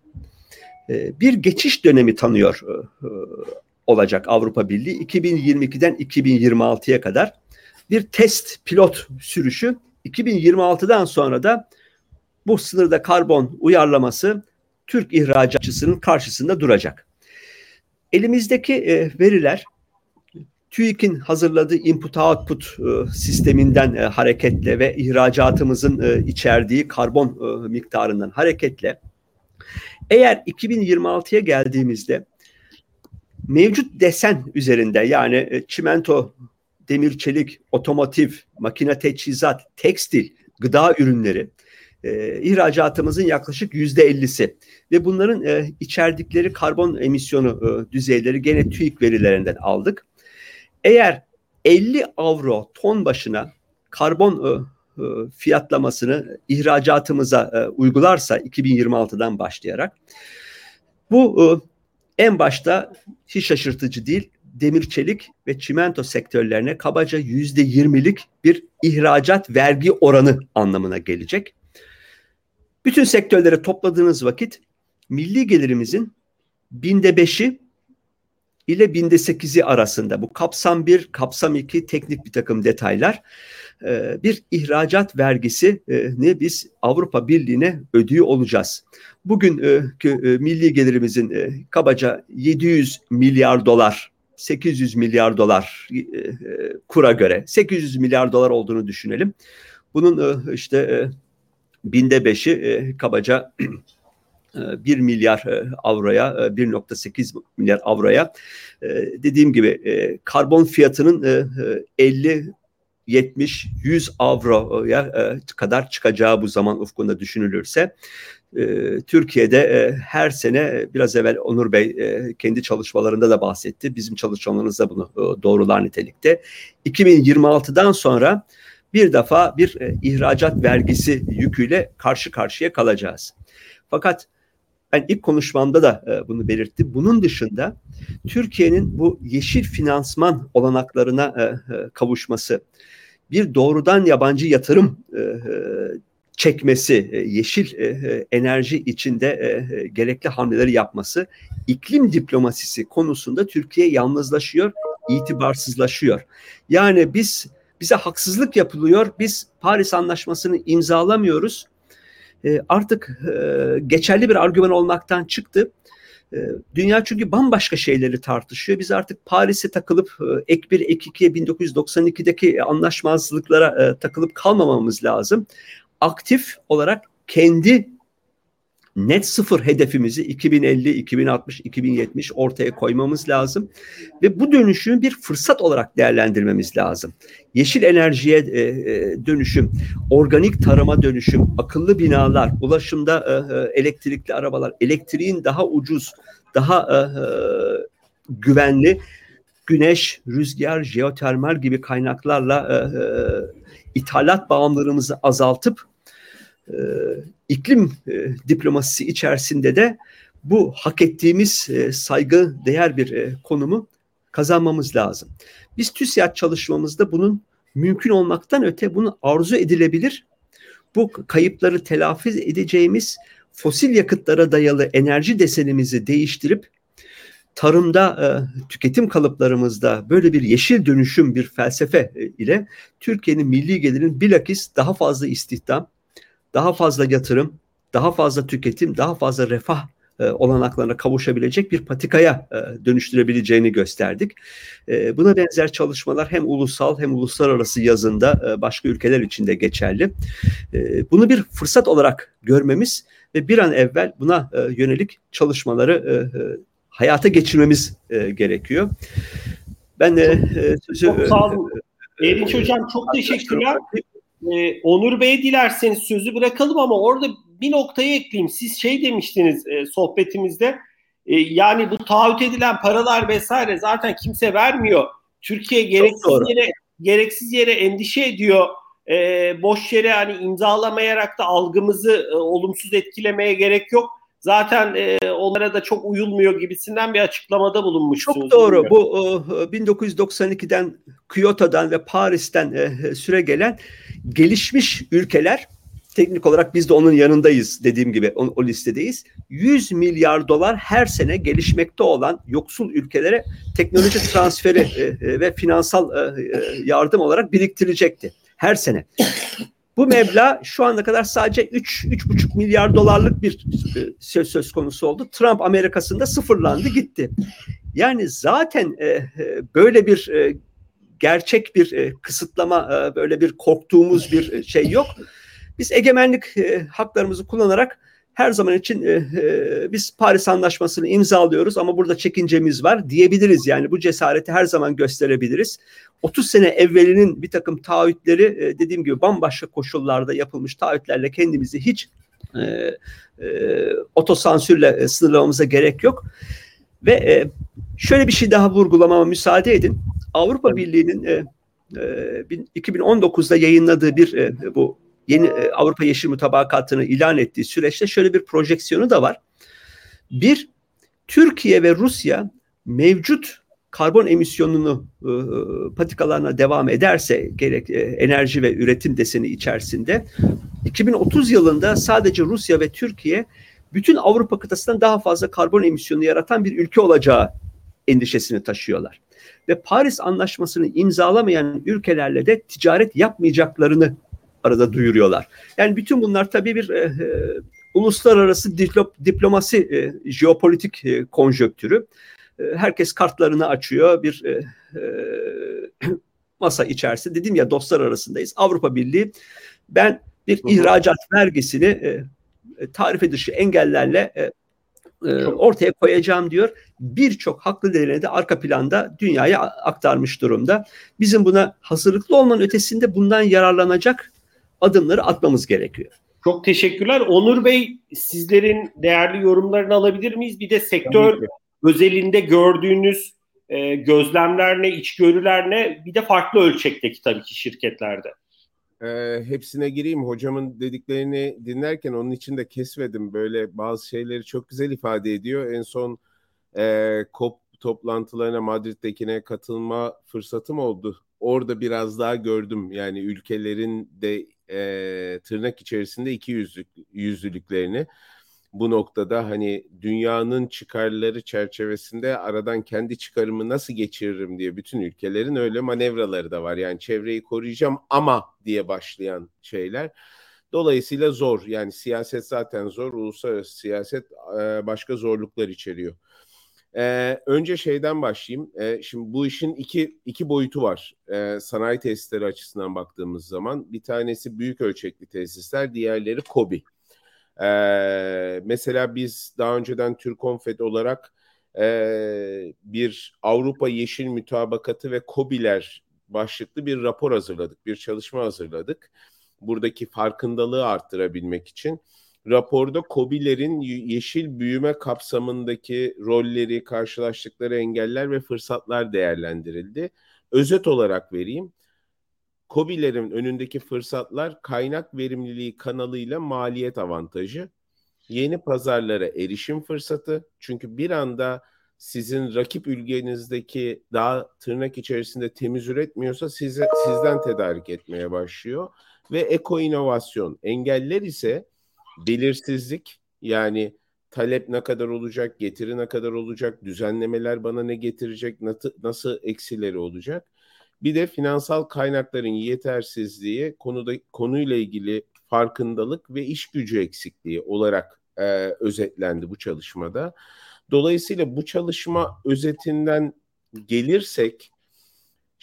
bir geçiş dönemi tanıyor e, olacak Avrupa Birliği 2022'den 2026'ya kadar bir test pilot sürüşü 2026'dan sonra da bu sınırda karbon uyarlaması Türk ihracatçısının karşısında duracak. Elimizdeki e, veriler TÜİK'in hazırladığı input-output e, sisteminden e, hareketle ve ihracatımızın e, içerdiği karbon e, miktarından hareketle eğer 2026'ya geldiğimizde mevcut desen üzerinde yani e, çimento, demir çelik, otomotiv, makine teçhizat, tekstil, gıda ürünleri e, ihracatımızın yaklaşık yüzde ellisi ve bunların e, içerdikleri karbon emisyonu e, düzeyleri gene TÜİK verilerinden aldık. Eğer 50 avro ton başına karbon e, fiyatlamasını ihracatımıza e, uygularsa 2026'dan başlayarak bu e, en başta hiç şaşırtıcı değil demir çelik ve çimento sektörlerine kabaca yüzde yirmilik bir ihracat vergi oranı anlamına gelecek. Bütün sektörleri topladığınız vakit milli gelirimizin binde beşi ile binde sekizi arasında bu kapsam bir, kapsam iki teknik bir takım detaylar e, bir ihracat vergisi e, ne biz Avrupa Birliği'ne ödüyor olacağız. Bugün e, milli gelirimizin kabaca 700 milyar dolar 800 milyar dolar kura göre 800 milyar dolar olduğunu düşünelim. Bunun işte binde beşi kabaca 1 milyar avroya, 1.8 milyar avroya dediğim gibi karbon fiyatının 50 70 100 avroya kadar çıkacağı bu zaman ufkunda düşünülürse Türkiye'de her sene biraz evvel Onur Bey kendi çalışmalarında da bahsetti. Bizim çalışmalarımız da bunu doğrular nitelikte. 2026'dan sonra bir defa bir ihracat vergisi yüküyle karşı karşıya kalacağız. Fakat ben ilk konuşmamda da e, bunu belirttim. Bunun dışında Türkiye'nin bu yeşil finansman olanaklarına e, e, kavuşması, bir doğrudan yabancı yatırım çekmesi, yeşil enerji içinde gerekli hamleleri yapması, iklim diplomasisi konusunda Türkiye yalnızlaşıyor, itibarsızlaşıyor. Yani biz bize haksızlık yapılıyor, biz Paris Anlaşması'nı imzalamıyoruz e, artık e, geçerli bir argüman olmaktan çıktı. E, dünya çünkü bambaşka şeyleri tartışıyor. Biz artık Paris'e takılıp e, ek 1, ek 2'ye 1992'deki anlaşmazlıklara e, takılıp kalmamamız lazım. Aktif olarak kendi net sıfır hedefimizi 2050, 2060, 2070 ortaya koymamız lazım ve bu dönüşümü bir fırsat olarak değerlendirmemiz lazım. Yeşil enerjiye e, e, dönüşüm, organik tarıma dönüşüm, akıllı binalar, ulaşımda e, e, elektrikli arabalar, elektriğin daha ucuz, daha e, e, güvenli güneş, rüzgar, jeotermal gibi kaynaklarla e, e, ithalat bağımlılığımızı azaltıp e, iklim e, diplomasisi içerisinde de bu hak ettiğimiz e, saygı değer bir e, konumu kazanmamız lazım. Biz TÜSİAD çalışmamızda bunun mümkün olmaktan öte bunu arzu edilebilir. Bu kayıpları telafi edeceğimiz fosil yakıtlara dayalı enerji desenimizi değiştirip tarımda tüketim kalıplarımızda böyle bir yeşil dönüşüm bir felsefe ile Türkiye'nin milli gelirinin bilakis daha fazla istihdam, daha fazla yatırım, daha fazla tüketim, daha fazla refah e, olanaklarına kavuşabilecek bir patikaya e, dönüştürebileceğini gösterdik. E, buna benzer çalışmalar hem ulusal hem uluslararası yazında başka ülkeler için de geçerli. Bunu bir fırsat olarak görmemiz ve bir an evvel buna yönelik çalışmaları hayata geçirmemiz gerekiyor. Ben de sözü... Çok sağ olun. Erinç Hocam çok teşekkürler. Ee, Onur Bey dilerseniz sözü bırakalım ama orada bir noktayı ekleyeyim. Siz şey demiştiniz e, sohbetimizde e, yani bu taahhüt edilen paralar vesaire zaten kimse vermiyor. Türkiye gereksiz yere gereksiz yere endişe ediyor e, boş yere hani imzalamayarak da algımızı e, olumsuz etkilemeye gerek yok. Zaten e, onlara da çok uyulmuyor gibisinden bir açıklamada bulunmuşsunuz. Çok doğru. Bu e, 1992'den Kyoto'dan ve Paris'ten e, süre gelen gelişmiş ülkeler teknik olarak biz de onun yanındayız dediğim gibi o, o listedeyiz. 100 milyar dolar her sene gelişmekte olan yoksul ülkelere teknoloji transferi e, e, ve finansal e, e yardım olarak biriktirecekti her sene. Bu meblağ şu ana kadar sadece 3 3,5 milyar dolarlık bir e, söz söz konusu oldu. Trump Amerika'sında sıfırlandı gitti. Yani zaten e, e, böyle bir e, gerçek bir e, kısıtlama, e, böyle bir korktuğumuz bir e, şey yok. Biz egemenlik e, haklarımızı kullanarak her zaman için e, e, biz Paris Anlaşması'nı imzalıyoruz ama burada çekincemiz var diyebiliriz. Yani bu cesareti her zaman gösterebiliriz. 30 sene evvelinin bir takım taahhütleri e, dediğim gibi bambaşka koşullarda yapılmış taahhütlerle kendimizi hiç e, e, otosansürle e, sınırlamamıza gerek yok. Ve e, şöyle bir şey daha vurgulamama müsaade edin. Avrupa Birliği'nin e, e, 2019'da yayınladığı bir e, bu yeni e, Avrupa Yeşil Mutabakatı'nı ilan ettiği süreçte şöyle bir projeksiyonu da var. Bir, Türkiye ve Rusya mevcut karbon emisyonunu e, patikalarına devam ederse gerek e, enerji ve üretim deseni içerisinde 2030 yılında sadece Rusya ve Türkiye bütün Avrupa kıtasından daha fazla karbon emisyonu yaratan bir ülke olacağı endişesini taşıyorlar. Ve Paris Anlaşması'nı imzalamayan ülkelerle de ticaret yapmayacaklarını arada duyuruyorlar. Yani bütün bunlar tabii bir e, e, uluslararası diplom, diplomasi e, jeopolitik e, konjöktürü. E, herkes kartlarını açıyor bir e, e, masa içerisinde. Dedim ya dostlar arasındayız. Avrupa Birliği ben bir ihracat vergisini e tarife dışı engellerle e, e, ortaya koyacağım diyor. Birçok haklı değerini de arka planda dünyaya aktarmış durumda. Bizim buna hazırlıklı olmanın ötesinde bundan yararlanacak adımları atmamız gerekiyor. Çok teşekkürler. Onur Bey sizlerin değerli yorumlarını alabilir miyiz? Bir de sektör özelinde gördüğünüz e, gözlemler ne, içgörüler ne? Bir de farklı ölçekteki tabii ki şirketlerde. E, hepsine gireyim. Hocamın dediklerini dinlerken onun için de kesmedim. Böyle bazı şeyleri çok güzel ifade ediyor. En son e, COP toplantılarına Madrid'dekine katılma fırsatım oldu. Orada biraz daha gördüm. Yani ülkelerin de e, tırnak içerisinde iki yüzlük, yüzlülüklerini bu noktada hani dünyanın çıkarları çerçevesinde aradan kendi çıkarımı nasıl geçiririm diye bütün ülkelerin öyle manevraları da var. Yani çevreyi koruyacağım ama diye başlayan şeyler. Dolayısıyla zor. Yani siyaset zaten zor. Uluslararası siyaset başka zorluklar içeriyor. Ee, önce şeyden başlayayım. Ee, şimdi bu işin iki iki boyutu var. Ee, sanayi tesisleri açısından baktığımız zaman bir tanesi büyük ölçekli tesisler, diğerleri KOBİ. Ee, mesela biz daha önceden Türkonfet olarak e, bir Avrupa Yeşil Mütabakatı ve KOBİ'ler başlıklı bir rapor hazırladık, bir çalışma hazırladık. Buradaki farkındalığı arttırabilmek için raporda COBİ'lerin yeşil büyüme kapsamındaki rolleri, karşılaştıkları engeller ve fırsatlar değerlendirildi. Özet olarak vereyim. COBİ'lerin önündeki fırsatlar kaynak verimliliği kanalıyla maliyet avantajı, yeni pazarlara erişim fırsatı. Çünkü bir anda sizin rakip ülkenizdeki daha tırnak içerisinde temiz üretmiyorsa size, sizden tedarik etmeye başlıyor. Ve eko inovasyon. Engeller ise belirsizlik yani talep ne kadar olacak, getiri ne kadar olacak, düzenlemeler bana ne getirecek, nasıl eksileri olacak. Bir de finansal kaynakların yetersizliği konuda konuyla ilgili farkındalık ve iş gücü eksikliği olarak e, özetlendi bu çalışmada. Dolayısıyla bu çalışma özetinden gelirsek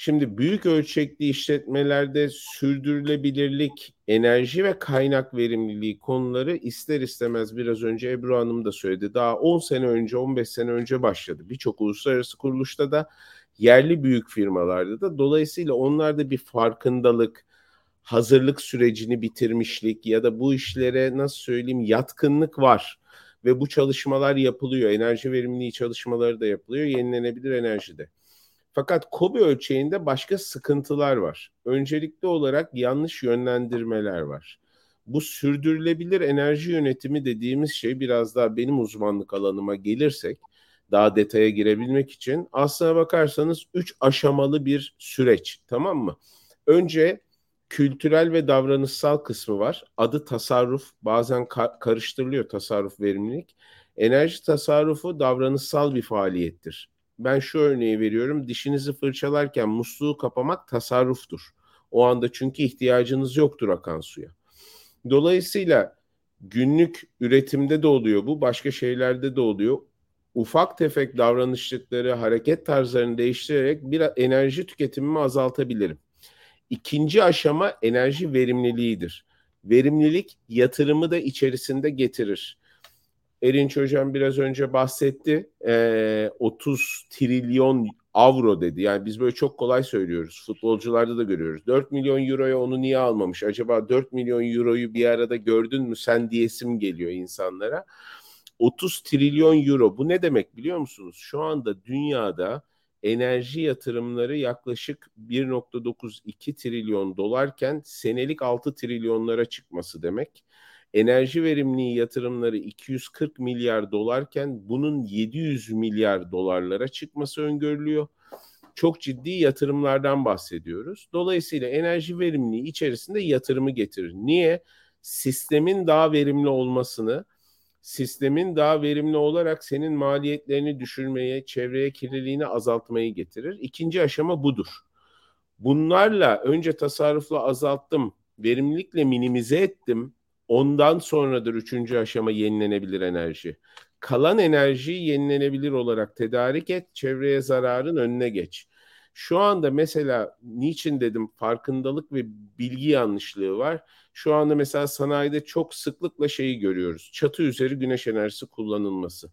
Şimdi büyük ölçekli işletmelerde sürdürülebilirlik, enerji ve kaynak verimliliği konuları ister istemez biraz önce Ebru Hanım da söyledi. Daha 10 sene önce, 15 sene önce başladı. Birçok uluslararası kuruluşta da yerli büyük firmalarda da dolayısıyla onlarda bir farkındalık, hazırlık sürecini bitirmişlik ya da bu işlere nasıl söyleyeyim yatkınlık var ve bu çalışmalar yapılıyor. Enerji verimliliği çalışmaları da yapılıyor, yenilenebilir enerjide. Fakat KOBİ ölçeğinde başka sıkıntılar var. Öncelikli olarak yanlış yönlendirmeler var. Bu sürdürülebilir enerji yönetimi dediğimiz şey biraz daha benim uzmanlık alanıma gelirsek daha detaya girebilmek için aslına bakarsanız üç aşamalı bir süreç tamam mı? Önce kültürel ve davranışsal kısmı var. Adı tasarruf bazen ka- karıştırılıyor tasarruf verimlilik. Enerji tasarrufu davranışsal bir faaliyettir. Ben şu örneği veriyorum. Dişinizi fırçalarken musluğu kapamak tasarruftur. O anda çünkü ihtiyacınız yoktur akan suya. Dolayısıyla günlük üretimde de oluyor bu, başka şeylerde de oluyor. Ufak tefek davranışlıkları, hareket tarzlarını değiştirerek bir enerji tüketimimi azaltabilirim. İkinci aşama enerji verimliliğidir. Verimlilik yatırımı da içerisinde getirir. Erinç Hocam biraz önce bahsetti. E, 30 trilyon avro dedi. Yani biz böyle çok kolay söylüyoruz. Futbolcularda da görüyoruz. 4 milyon euroya onu niye almamış? Acaba 4 milyon euroyu bir arada gördün mü sen diyesim geliyor insanlara. 30 trilyon euro bu ne demek biliyor musunuz? Şu anda dünyada enerji yatırımları yaklaşık 1.92 trilyon dolarken senelik 6 trilyonlara çıkması demek. Enerji verimliliği yatırımları 240 milyar dolarken bunun 700 milyar dolarlara çıkması öngörülüyor. Çok ciddi yatırımlardan bahsediyoruz. Dolayısıyla enerji verimliliği içerisinde yatırımı getirir. Niye? Sistemin daha verimli olmasını, sistemin daha verimli olarak senin maliyetlerini düşürmeye, çevreye kirliliğini azaltmayı getirir. İkinci aşama budur. Bunlarla önce tasarrufla azalttım, verimlilikle minimize ettim. Ondan sonradır üçüncü aşama yenilenebilir enerji. Kalan enerjiyi yenilenebilir olarak tedarik et, çevreye zararın önüne geç. Şu anda mesela niçin dedim farkındalık ve bilgi yanlışlığı var. Şu anda mesela sanayide çok sıklıkla şeyi görüyoruz. Çatı üzeri güneş enerjisi kullanılması.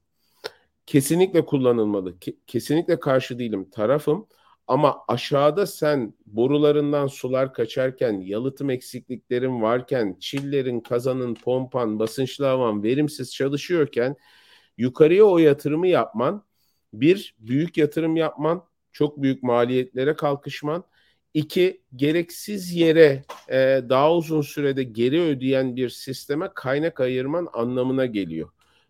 Kesinlikle kullanılmalı. kesinlikle karşı değilim. Tarafım. Ama aşağıda sen borularından sular kaçarken, yalıtım eksikliklerin varken, çillerin, kazanın, pompan, basınçlı havan verimsiz çalışıyorken yukarıya o yatırımı yapman, bir, büyük yatırım yapman, çok büyük maliyetlere kalkışman, iki, gereksiz yere e, daha uzun sürede geri ödeyen bir sisteme kaynak ayırman anlamına geliyor.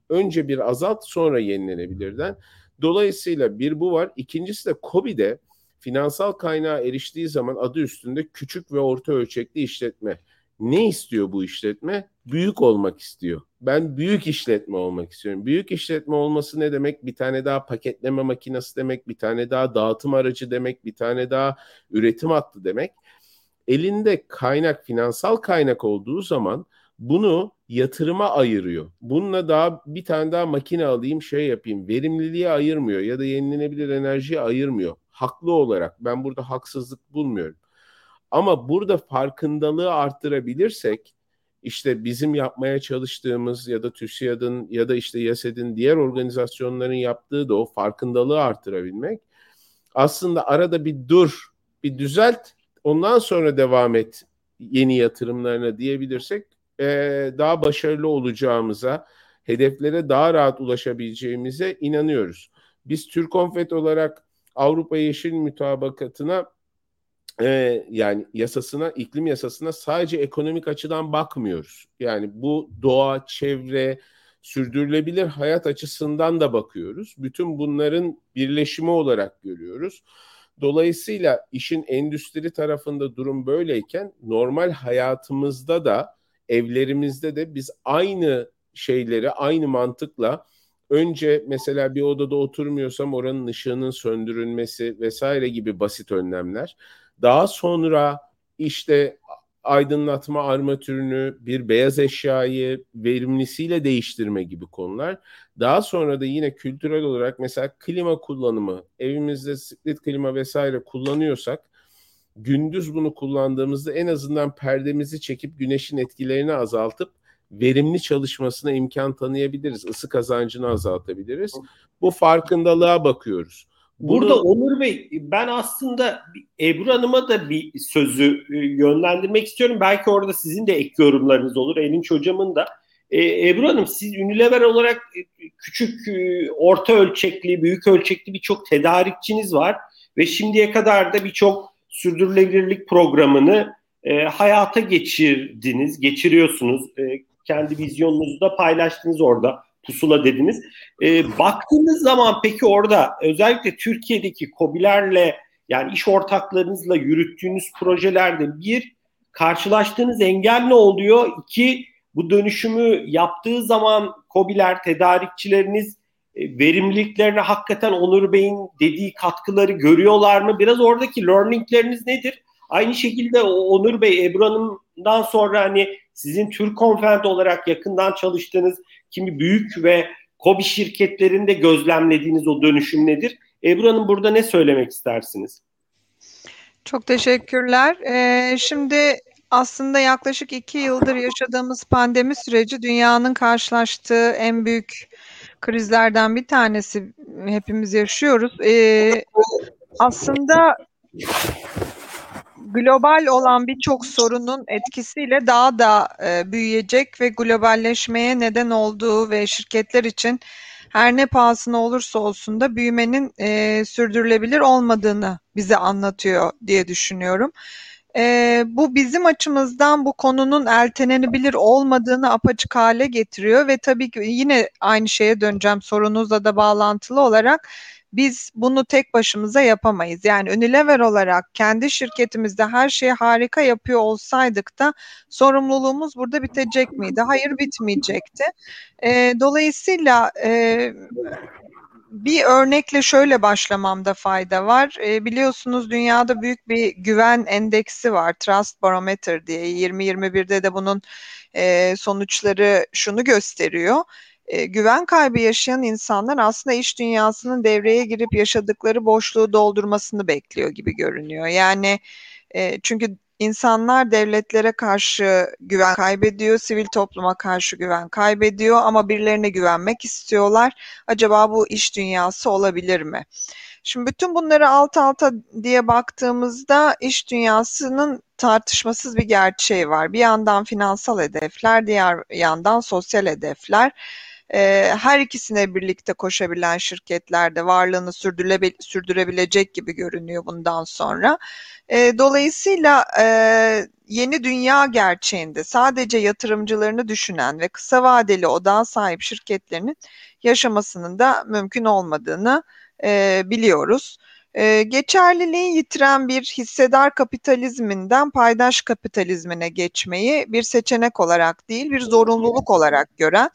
Önce bir azalt sonra yenilenebilirden. Dolayısıyla bir bu var. İkincisi de COBİ'de finansal kaynağa eriştiği zaman adı üstünde küçük ve orta ölçekli işletme. Ne istiyor bu işletme? Büyük olmak istiyor. Ben büyük işletme olmak istiyorum. Büyük işletme olması ne demek? Bir tane daha paketleme makinesi demek, bir tane daha dağıtım aracı demek, bir tane daha üretim hattı demek. Elinde kaynak, finansal kaynak olduğu zaman bunu yatırıma ayırıyor. Bununla daha bir tane daha makine alayım şey yapayım. Verimliliğe ayırmıyor ya da yenilenebilir enerjiye ayırmıyor. Haklı olarak ben burada haksızlık bulmuyorum. Ama burada farkındalığı arttırabilirsek işte bizim yapmaya çalıştığımız ya da TÜSİAD'ın ya da işte YASED'in diğer organizasyonların yaptığı da o farkındalığı arttırabilmek. Aslında arada bir dur, bir düzelt, ondan sonra devam et yeni yatırımlarına diyebilirsek e, daha başarılı olacağımıza, hedeflere daha rahat ulaşabileceğimize inanıyoruz. Biz Türk Konfet olarak Avrupa Yeşil Mütabakatı'na e, yani yasasına, iklim yasasına sadece ekonomik açıdan bakmıyoruz. Yani bu doğa, çevre, sürdürülebilir hayat açısından da bakıyoruz. Bütün bunların birleşimi olarak görüyoruz. Dolayısıyla işin endüstri tarafında durum böyleyken normal hayatımızda da evlerimizde de biz aynı şeyleri aynı mantıkla önce mesela bir odada oturmuyorsam oranın ışığının söndürülmesi vesaire gibi basit önlemler. Daha sonra işte aydınlatma armatürünü, bir beyaz eşyayı verimlisiyle değiştirme gibi konular. Daha sonra da yine kültürel olarak mesela klima kullanımı, evimizde split klima vesaire kullanıyorsak gündüz bunu kullandığımızda en azından perdemizi çekip güneşin etkilerini azaltıp verimli çalışmasına imkan tanıyabiliriz. Isı kazancını azaltabiliriz. Bu farkındalığa bakıyoruz. Bunu... Burada Onur Bey ben aslında Ebru Hanım'a da bir sözü e, yönlendirmek istiyorum. Belki orada sizin de ek yorumlarınız olur. Elinç Hocam'ın da. Ee, Ebru Hanım siz Unilever olarak e, küçük, e, orta ölçekli, büyük ölçekli birçok tedarikçiniz var ve şimdiye kadar da birçok sürdürülebilirlik programını e, hayata geçirdiniz, geçiriyorsunuz. E, kendi vizyonunuzu da paylaştınız orada. Pusula dediniz. E, baktığınız zaman peki orada özellikle Türkiye'deki COBİ'lerle yani iş ortaklarınızla yürüttüğünüz projelerde bir karşılaştığınız engel ne oluyor? İki bu dönüşümü yaptığı zaman COBİ'ler, tedarikçileriniz e, verimliliklerine hakikaten Onur Bey'in dediği katkıları görüyorlar mı? Biraz oradaki learningleriniz nedir? Aynı şekilde Onur Bey, Ebru Hanım'dan sonra hani sizin Türk Konfent olarak yakından çalıştığınız kimi büyük ve kobi şirketlerinde gözlemlediğiniz o dönüşüm nedir? Ebru Hanım burada ne söylemek istersiniz? Çok teşekkürler. Ee, şimdi aslında yaklaşık iki yıldır yaşadığımız pandemi süreci dünyanın karşılaştığı en büyük krizlerden bir tanesi hepimiz yaşıyoruz. Ee, aslında global olan birçok sorunun etkisiyle daha da e, büyüyecek ve globalleşmeye neden olduğu ve şirketler için her ne pahasına olursa olsun da büyümenin e, sürdürülebilir olmadığını bize anlatıyor diye düşünüyorum. E, bu bizim açımızdan bu konunun ertelenebilir olmadığını apaçık hale getiriyor ve tabii ki yine aynı şeye döneceğim sorunuzla da bağlantılı olarak biz bunu tek başımıza yapamayız. Yani Unilever olarak kendi şirketimizde her şeyi harika yapıyor olsaydık da sorumluluğumuz burada bitecek miydi? Hayır bitmeyecekti. E, dolayısıyla e, bir örnekle şöyle başlamamda fayda var. E, biliyorsunuz dünyada büyük bir güven endeksi var. Trust Barometer diye 2021'de de bunun e, sonuçları şunu gösteriyor e, güven kaybı yaşayan insanlar aslında iş dünyasının devreye girip yaşadıkları boşluğu doldurmasını bekliyor gibi görünüyor. Yani e, çünkü insanlar devletlere karşı güven kaybediyor, sivil topluma karşı güven kaybediyor ama birilerine güvenmek istiyorlar. Acaba bu iş dünyası olabilir mi? Şimdi bütün bunları alt alta diye baktığımızda iş dünyasının tartışmasız bir gerçeği var. Bir yandan finansal hedefler, diğer yandan sosyal hedefler e, her ikisine birlikte koşabilen şirketlerde varlığını sürdürebilecek gibi görünüyor bundan sonra. E, dolayısıyla e, yeni dünya gerçeğinde sadece yatırımcılarını düşünen ve kısa vadeli odağa sahip şirketlerinin yaşamasının da mümkün olmadığını e, biliyoruz. Ee, geçerliliği yitiren bir hissedar kapitalizminden paydaş kapitalizmine geçmeyi bir seçenek olarak değil bir zorunluluk olarak gören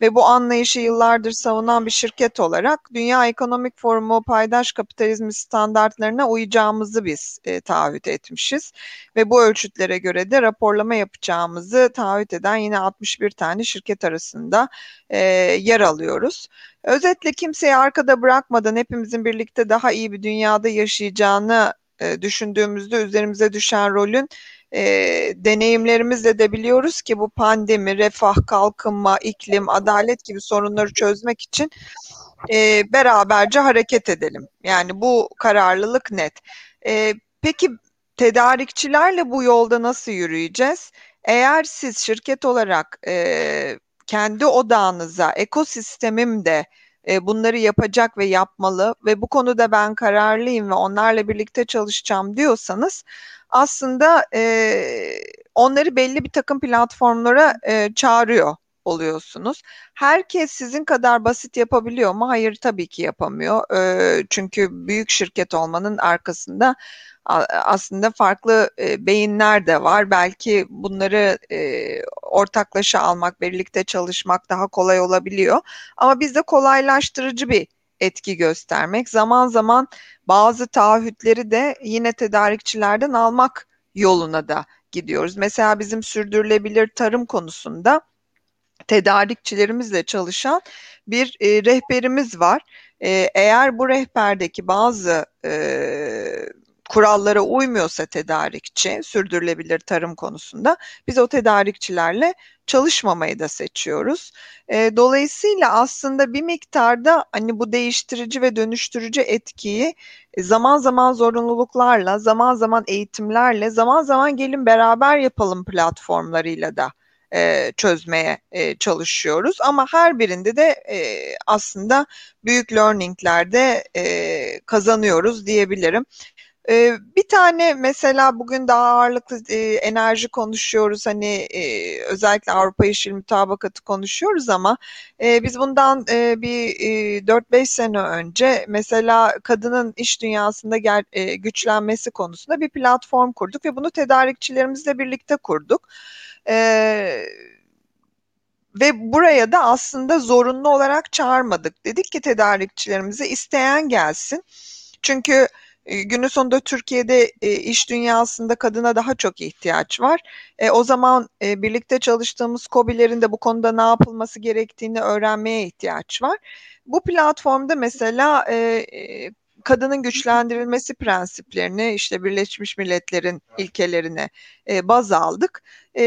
ve bu anlayışı yıllardır savunan bir şirket olarak Dünya Ekonomik Forumu paydaş kapitalizmi standartlarına uyacağımızı biz e, taahhüt etmişiz ve bu ölçütlere göre de raporlama yapacağımızı taahhüt eden yine 61 tane şirket arasında e, yer alıyoruz. Özetle kimseyi arkada bırakmadan hepimizin birlikte daha iyi bir dünyada yaşayacağını e, düşündüğümüzde üzerimize düşen rolün e, deneyimlerimizle de biliyoruz ki bu pandemi, refah, kalkınma, iklim, adalet gibi sorunları çözmek için e, beraberce hareket edelim. Yani bu kararlılık net. E, peki tedarikçilerle bu yolda nasıl yürüyeceğiz? Eğer siz şirket olarak e, kendi odağınıza, ekosistemim de e, bunları yapacak ve yapmalı ve bu konuda ben kararlıyım ve onlarla birlikte çalışacağım diyorsanız aslında e, onları belli bir takım platformlara e, çağırıyor oluyorsunuz. Herkes sizin kadar basit yapabiliyor mu? Hayır tabii ki yapamıyor. E, çünkü büyük şirket olmanın arkasında aslında farklı beyinler de var. Belki bunları ortaklaşa almak, birlikte çalışmak daha kolay olabiliyor. Ama bizde kolaylaştırıcı bir etki göstermek, zaman zaman bazı taahhütleri de yine tedarikçilerden almak yoluna da gidiyoruz. Mesela bizim sürdürülebilir tarım konusunda tedarikçilerimizle çalışan bir e, rehberimiz var. E, eğer bu rehberdeki bazı e, kurallara uymuyorsa tedarikçi sürdürülebilir tarım konusunda biz o tedarikçilerle çalışmamayı da seçiyoruz. E, dolayısıyla aslında bir miktarda hani bu değiştirici ve dönüştürücü etkiyi e, zaman zaman zorunluluklarla, zaman zaman eğitimlerle, zaman zaman gelin beraber yapalım platformlarıyla da e, çözmeye e, çalışıyoruz. Ama her birinde de e, aslında büyük learninglerde e, kazanıyoruz diyebilirim. Ee, bir tane mesela bugün daha ağırlıklı e, enerji konuşuyoruz hani e, özellikle Avrupa Yeşil Mutabakatı konuşuyoruz ama e, biz bundan e, bir e, 4-5 sene önce mesela kadının iş dünyasında ger, e, güçlenmesi konusunda bir platform kurduk ve bunu tedarikçilerimizle birlikte kurduk. Evet ve buraya da aslında zorunlu olarak çağırmadık. Dedik ki tedarikçilerimize isteyen gelsin. Çünkü e, günün sonunda Türkiye'de e, iş dünyasında kadına daha çok ihtiyaç var. E, o zaman e, birlikte çalıştığımız COBİ'lerin de bu konuda ne yapılması gerektiğini öğrenmeye ihtiyaç var. Bu platformda mesela e, e kadının güçlendirilmesi prensiplerini işte Birleşmiş Milletler'in ilkelerine e, baz aldık e,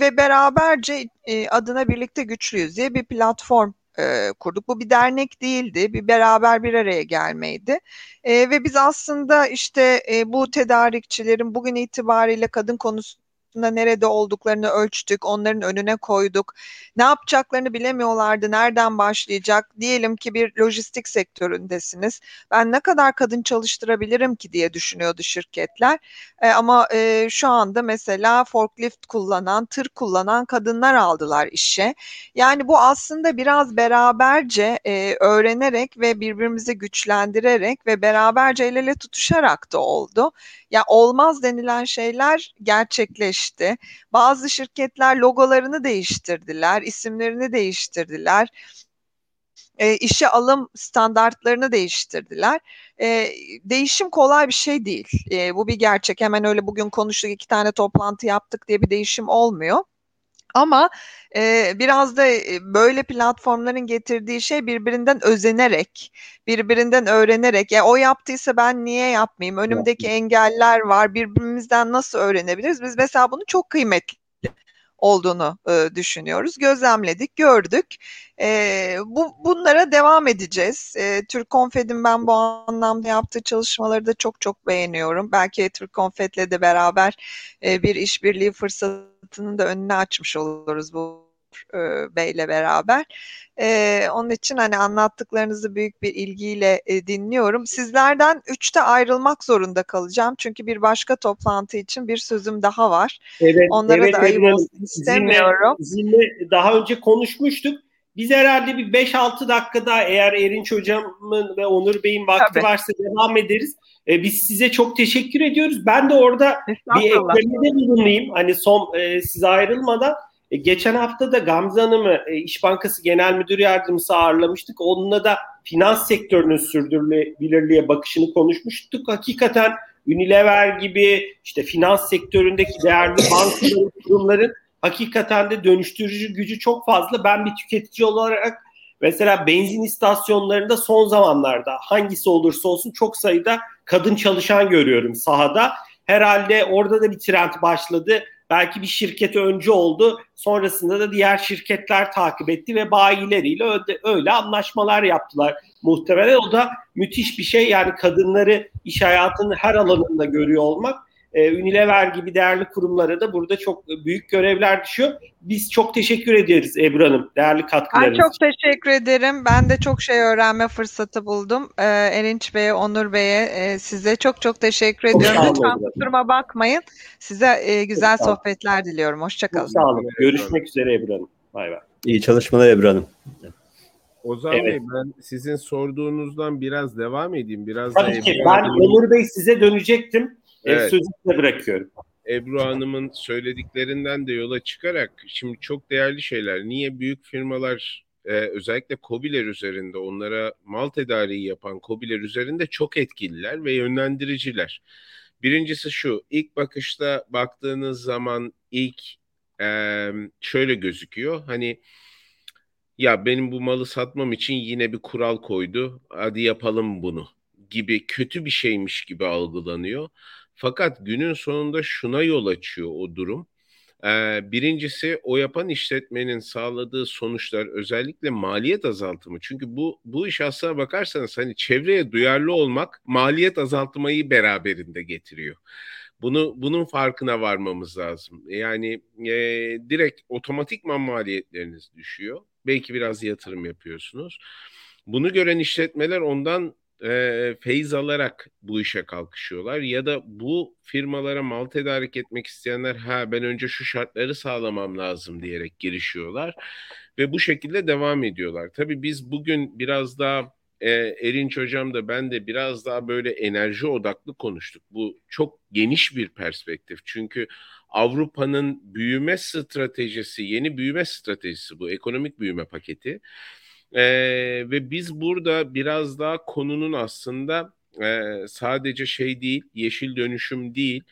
ve beraberce e, adına birlikte güçlüyüz diye bir platform e, kurduk. Bu bir dernek değildi, bir beraber bir araya gelmeydi. E, ve biz aslında işte e, bu tedarikçilerin bugün itibariyle kadın konusu aslında nerede olduklarını ölçtük, onların önüne koyduk. Ne yapacaklarını bilemiyorlardı, nereden başlayacak? Diyelim ki bir lojistik sektöründesiniz. Ben ne kadar kadın çalıştırabilirim ki diye düşünüyordu şirketler. E, ama e, şu anda mesela forklift kullanan, tır kullanan kadınlar aldılar işe. Yani bu aslında biraz beraberce e, öğrenerek ve birbirimizi güçlendirerek ve beraberce el ele tutuşarak da oldu. Ya olmaz denilen şeyler gerçekleşti. Bazı şirketler logolarını değiştirdiler, isimlerini değiştirdiler. E, işe alım standartlarını değiştirdiler. E, değişim kolay bir şey değil. E, bu bir gerçek. Hemen öyle bugün konuştuk iki tane toplantı yaptık diye bir değişim olmuyor. Ama e, biraz da böyle platformların getirdiği şey birbirinden özenerek, birbirinden öğrenerek, ya o yaptıysa ben niye yapmayayım? Önümdeki engeller var. Birbirimizden nasıl öğrenebiliriz? Biz mesela bunu çok kıymetli olduğunu e, düşünüyoruz. Gözlemledik, gördük. E, bu bunlara devam edeceğiz. E, Türk Konfet'in ben bu anlamda yaptığı çalışmaları da çok çok beğeniyorum. Belki Türk Konfet'le de beraber e, bir işbirliği fırsatının da önüne açmış oluruz bu e, Bey'le beraber. E, onun için hani anlattıklarınızı büyük bir ilgiyle e, dinliyorum. Sizlerden üçte ayrılmak zorunda kalacağım. Çünkü bir başka toplantı için bir sözüm daha var. Evet, Onlara evet, da ayıp olsun istemiyorum. Sizinle daha önce konuşmuştuk. Biz herhalde bir 5-6 dakikada eğer Erinç Hocam'ın ve Onur Bey'in vakti Tabii. varsa devam ederiz. Ee, biz size çok teşekkür ediyoruz. Ben de orada bir eklemede bulunayım. Hani son e, size ayrılmadan. E, geçen hafta da Gamze Hanım'ı e, İş Bankası Genel Müdür Yardımcısı ağırlamıştık. Onunla da finans sektörünün sürdürülebilirliğe bakışını konuşmuştuk. Hakikaten Unilever gibi işte finans sektöründeki değerli bankaların, kurumların hakikaten de dönüştürücü gücü çok fazla. Ben bir tüketici olarak mesela benzin istasyonlarında son zamanlarda hangisi olursa olsun çok sayıda kadın çalışan görüyorum sahada. Herhalde orada da bir trend başladı Belki bir şirket önce oldu. Sonrasında da diğer şirketler takip etti ve bayileriyle öyle, öyle anlaşmalar yaptılar. Muhtemelen o da müthiş bir şey. Yani kadınları iş hayatının her alanında görüyor olmak e, Unilever gibi değerli kurumlara da burada çok büyük görevler düşüyor. Biz çok teşekkür ederiz Ebru Hanım değerli katkılarınız Ben çok teşekkür ederim. Ben de çok şey öğrenme fırsatı buldum. Ee, Erinç Bey'e, Onur Bey'e e, size çok çok teşekkür çok ediyorum. Lütfen kusuruma bakmayın. Size e, güzel sohbetler diliyorum. Hoşçakalın. Sağ olun. Görüşmek üzere Ebru Hanım. Bay bay. İyi çalışmalar Ebru Hanım. Ozan evet. Bey ben sizin sorduğunuzdan biraz devam edeyim. Biraz Tabii ki. Ben Onur Bey size dönecektim. Evet. Sözü bırakıyorum. Ebru Hanım'ın söylediklerinden de yola çıkarak şimdi çok değerli şeyler. Niye büyük firmalar e, özellikle COBİ'ler üzerinde onlara mal tedariği yapan COBİ'ler üzerinde çok etkililer ve yönlendiriciler. Birincisi şu ilk bakışta baktığınız zaman ilk e, şöyle gözüküyor. Hani ya benim bu malı satmam için yine bir kural koydu. Hadi yapalım bunu gibi kötü bir şeymiş gibi algılanıyor. Fakat günün sonunda şuna yol açıyor o durum. Birincisi o yapan işletmenin sağladığı sonuçlar özellikle maliyet azaltımı. Çünkü bu bu iş aslına bakarsanız hani çevreye duyarlı olmak maliyet azaltmayı beraberinde getiriyor. Bunu bunun farkına varmamız lazım. Yani e, direkt otomatikman maliyetleriniz düşüyor. Belki biraz yatırım yapıyorsunuz. Bunu gören işletmeler ondan e, feyiz alarak bu işe kalkışıyorlar ya da bu firmalara mal tedarik etmek isteyenler ha ben önce şu şartları sağlamam lazım diyerek girişiyorlar ve bu şekilde devam ediyorlar. Tabii biz bugün biraz daha e, Erinç Hocam da ben de biraz daha böyle enerji odaklı konuştuk. Bu çok geniş bir perspektif çünkü Avrupa'nın büyüme stratejisi, yeni büyüme stratejisi bu ekonomik büyüme paketi. Ee, ve biz burada biraz daha konunun aslında e, sadece şey değil, yeşil dönüşüm değil,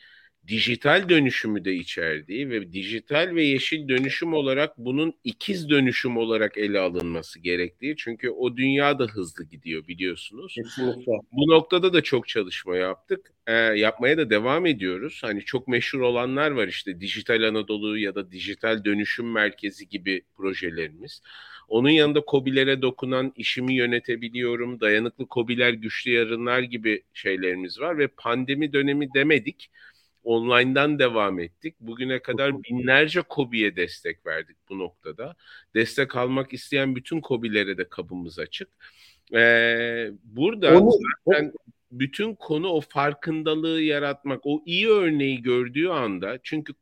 dijital dönüşümü de içerdiği ve dijital ve yeşil dönüşüm olarak bunun ikiz dönüşüm olarak ele alınması gerektiği. Çünkü o dünya da hızlı gidiyor biliyorsunuz. Kesinlikle. Bu noktada da çok çalışma yaptık. E, yapmaya da devam ediyoruz. Hani çok meşhur olanlar var işte Dijital Anadolu ya da Dijital Dönüşüm Merkezi gibi projelerimiz. Onun yanında kobilere dokunan işimi yönetebiliyorum, dayanıklı kobiler, güçlü yarınlar gibi şeylerimiz var ve pandemi dönemi demedik. Online'dan devam ettik. Bugüne kadar binlerce kobiye destek verdik bu noktada. Destek almak isteyen bütün kobilere de kapımız açık. Ee, burada Onu, zaten bütün konu o farkındalığı yaratmak, o iyi örneği gördüğü anda çünkü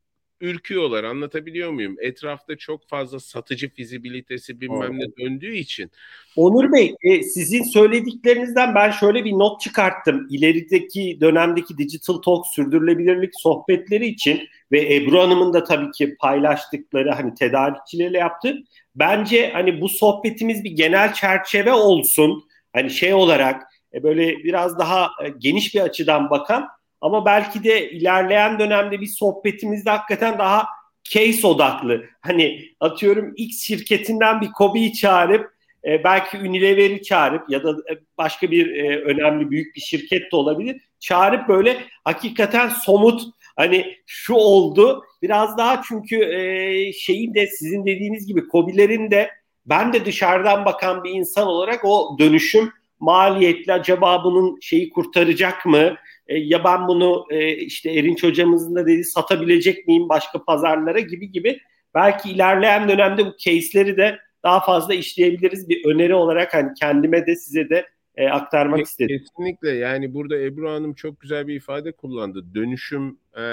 ürküyorlar. Anlatabiliyor muyum? Etrafta çok fazla satıcı fizibilitesi bilmem ne döndüğü için. Onur Bey, e, sizin söylediklerinizden ben şöyle bir not çıkarttım. İlerideki dönemdeki Digital Talk sürdürülebilirlik sohbetleri için ve Ebru Hanım'ın da tabii ki paylaştıkları hani tedarikçilerle yaptı. Bence hani bu sohbetimiz bir genel çerçeve olsun. Hani şey olarak e, böyle biraz daha e, geniş bir açıdan bakan ama belki de ilerleyen dönemde bir sohbetimizde hakikaten daha case odaklı. Hani atıyorum X şirketinden bir Kobe'yi çağırıp e, belki Unilever'i çağırıp ya da e, başka bir e, önemli büyük bir şirket de olabilir. Çağırıp böyle hakikaten somut hani şu oldu biraz daha çünkü e, şeyin de sizin dediğiniz gibi Kobilerin de ben de dışarıdan bakan bir insan olarak o dönüşüm maliyetli acaba bunun şeyi kurtaracak mı? E, ya ben bunu e, işte Erinç hocamızın da dediği satabilecek miyim başka pazarlara gibi gibi belki ilerleyen dönemde bu case'leri de daha fazla işleyebiliriz bir öneri olarak hani kendime de size de e, aktarmak istedim. Kesinlikle yani burada Ebru Hanım çok güzel bir ifade kullandı. Dönüşüm e,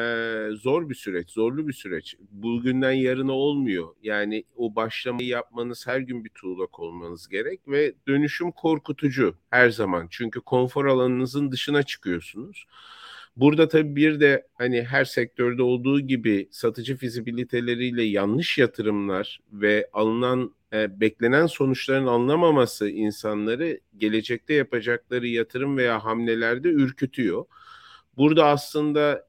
zor bir süreç, zorlu bir süreç. Bugünden yarına olmuyor. Yani o başlamayı yapmanız her gün bir tuğlak olmanız gerek ve dönüşüm korkutucu her zaman. Çünkü konfor alanınızın dışına çıkıyorsunuz. Burada tabii bir de hani her sektörde olduğu gibi satıcı fizibiliteleriyle yanlış yatırımlar ve alınan e, beklenen sonuçların anlamaması insanları gelecekte yapacakları yatırım veya hamlelerde ürkütüyor. Burada aslında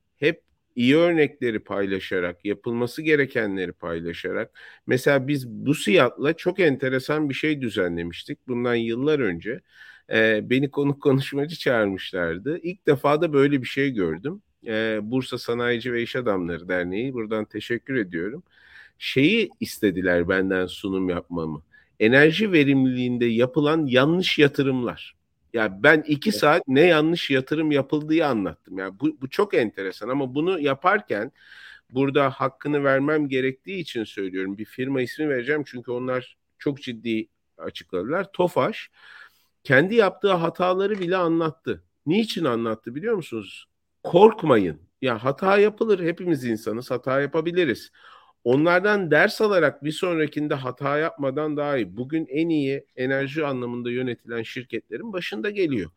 iyi örnekleri paylaşarak, yapılması gerekenleri paylaşarak. Mesela biz bu siyatla çok enteresan bir şey düzenlemiştik bundan yıllar önce. E, beni konuk konuşmacı çağırmışlardı. İlk defa da böyle bir şey gördüm. E, Bursa Sanayici ve İş Adamları Derneği buradan teşekkür ediyorum. Şeyi istediler benden sunum yapmamı. Enerji verimliliğinde yapılan yanlış yatırımlar. Ya ben iki evet. saat ne yanlış yatırım yapıldığı anlattım. Yani bu, bu çok enteresan ama bunu yaparken burada hakkını vermem gerektiği için söylüyorum. Bir firma ismi vereceğim çünkü onlar çok ciddi açıkladılar. Tofaş kendi yaptığı hataları bile anlattı. Niçin anlattı biliyor musunuz? Korkmayın. Ya hata yapılır. Hepimiz insanız. Hata yapabiliriz. Onlardan ders alarak bir sonrakinde hata yapmadan daha iyi. Bugün en iyi enerji anlamında yönetilen şirketlerin başında geliyor.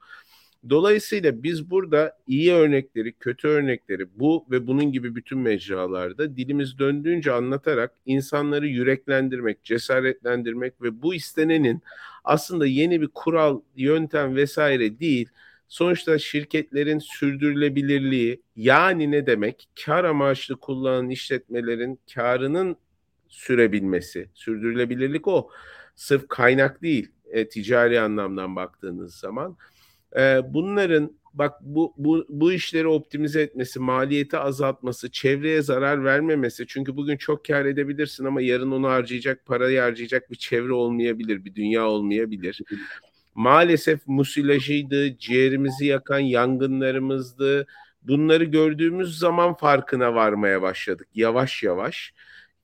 Dolayısıyla biz burada iyi örnekleri, kötü örnekleri bu ve bunun gibi bütün mecralarda dilimiz döndüğünce anlatarak insanları yüreklendirmek, cesaretlendirmek ve bu istenenin aslında yeni bir kural, yöntem vesaire değil. Sonuçta şirketlerin sürdürülebilirliği yani ne demek? Kar amaçlı kullanan işletmelerin karının sürebilmesi. Sürdürülebilirlik o. Sırf kaynak değil e, ticari anlamdan baktığınız zaman. E, bunların bak bu, bu, bu işleri optimize etmesi, maliyeti azaltması, çevreye zarar vermemesi. Çünkü bugün çok kar edebilirsin ama yarın onu harcayacak, parayı harcayacak bir çevre olmayabilir, bir dünya olmayabilir. Maalesef musilajıydı, ciğerimizi yakan yangınlarımızdı, bunları gördüğümüz zaman farkına varmaya başladık yavaş yavaş.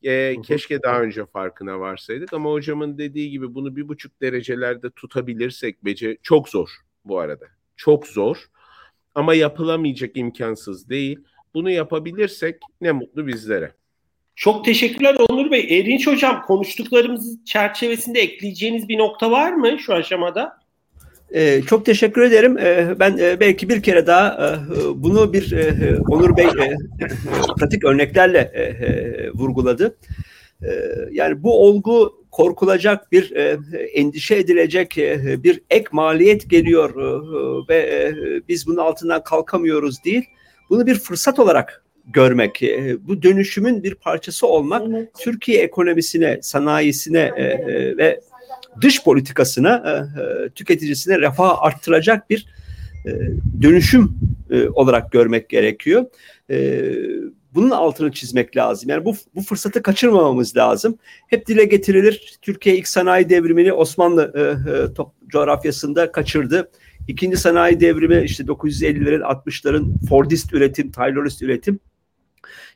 E, keşke daha önce farkına varsaydık ama hocamın dediği gibi bunu bir buçuk derecelerde tutabilirsek bece çok zor bu arada. Çok zor ama yapılamayacak imkansız değil. Bunu yapabilirsek ne mutlu bizlere. Çok teşekkürler Onur Bey. Erinç Hocam konuştuklarımız çerçevesinde ekleyeceğiniz bir nokta var mı şu aşamada? Ee, çok teşekkür ederim. Ee, ben e, belki bir kere daha e, bunu bir e, Onur Bey e, pratik örneklerle e, e, vurguladı. E, yani bu olgu korkulacak bir e, endişe edilecek e, bir ek maliyet geliyor e, ve e, biz bunun altından kalkamıyoruz değil. Bunu bir fırsat olarak görmek, e, bu dönüşümün bir parçası olmak. Türkiye ekonomisine, sanayisine e, e, ve dış politikasına, tüketicisine refah arttıracak bir dönüşüm olarak görmek gerekiyor. Bunun altını çizmek lazım. Yani bu, bu fırsatı kaçırmamamız lazım. Hep dile getirilir. Türkiye ilk sanayi devrimini Osmanlı top, coğrafyasında kaçırdı. İkinci sanayi devrimi işte 950'lerin 60'ların Fordist üretim, Taylorist üretim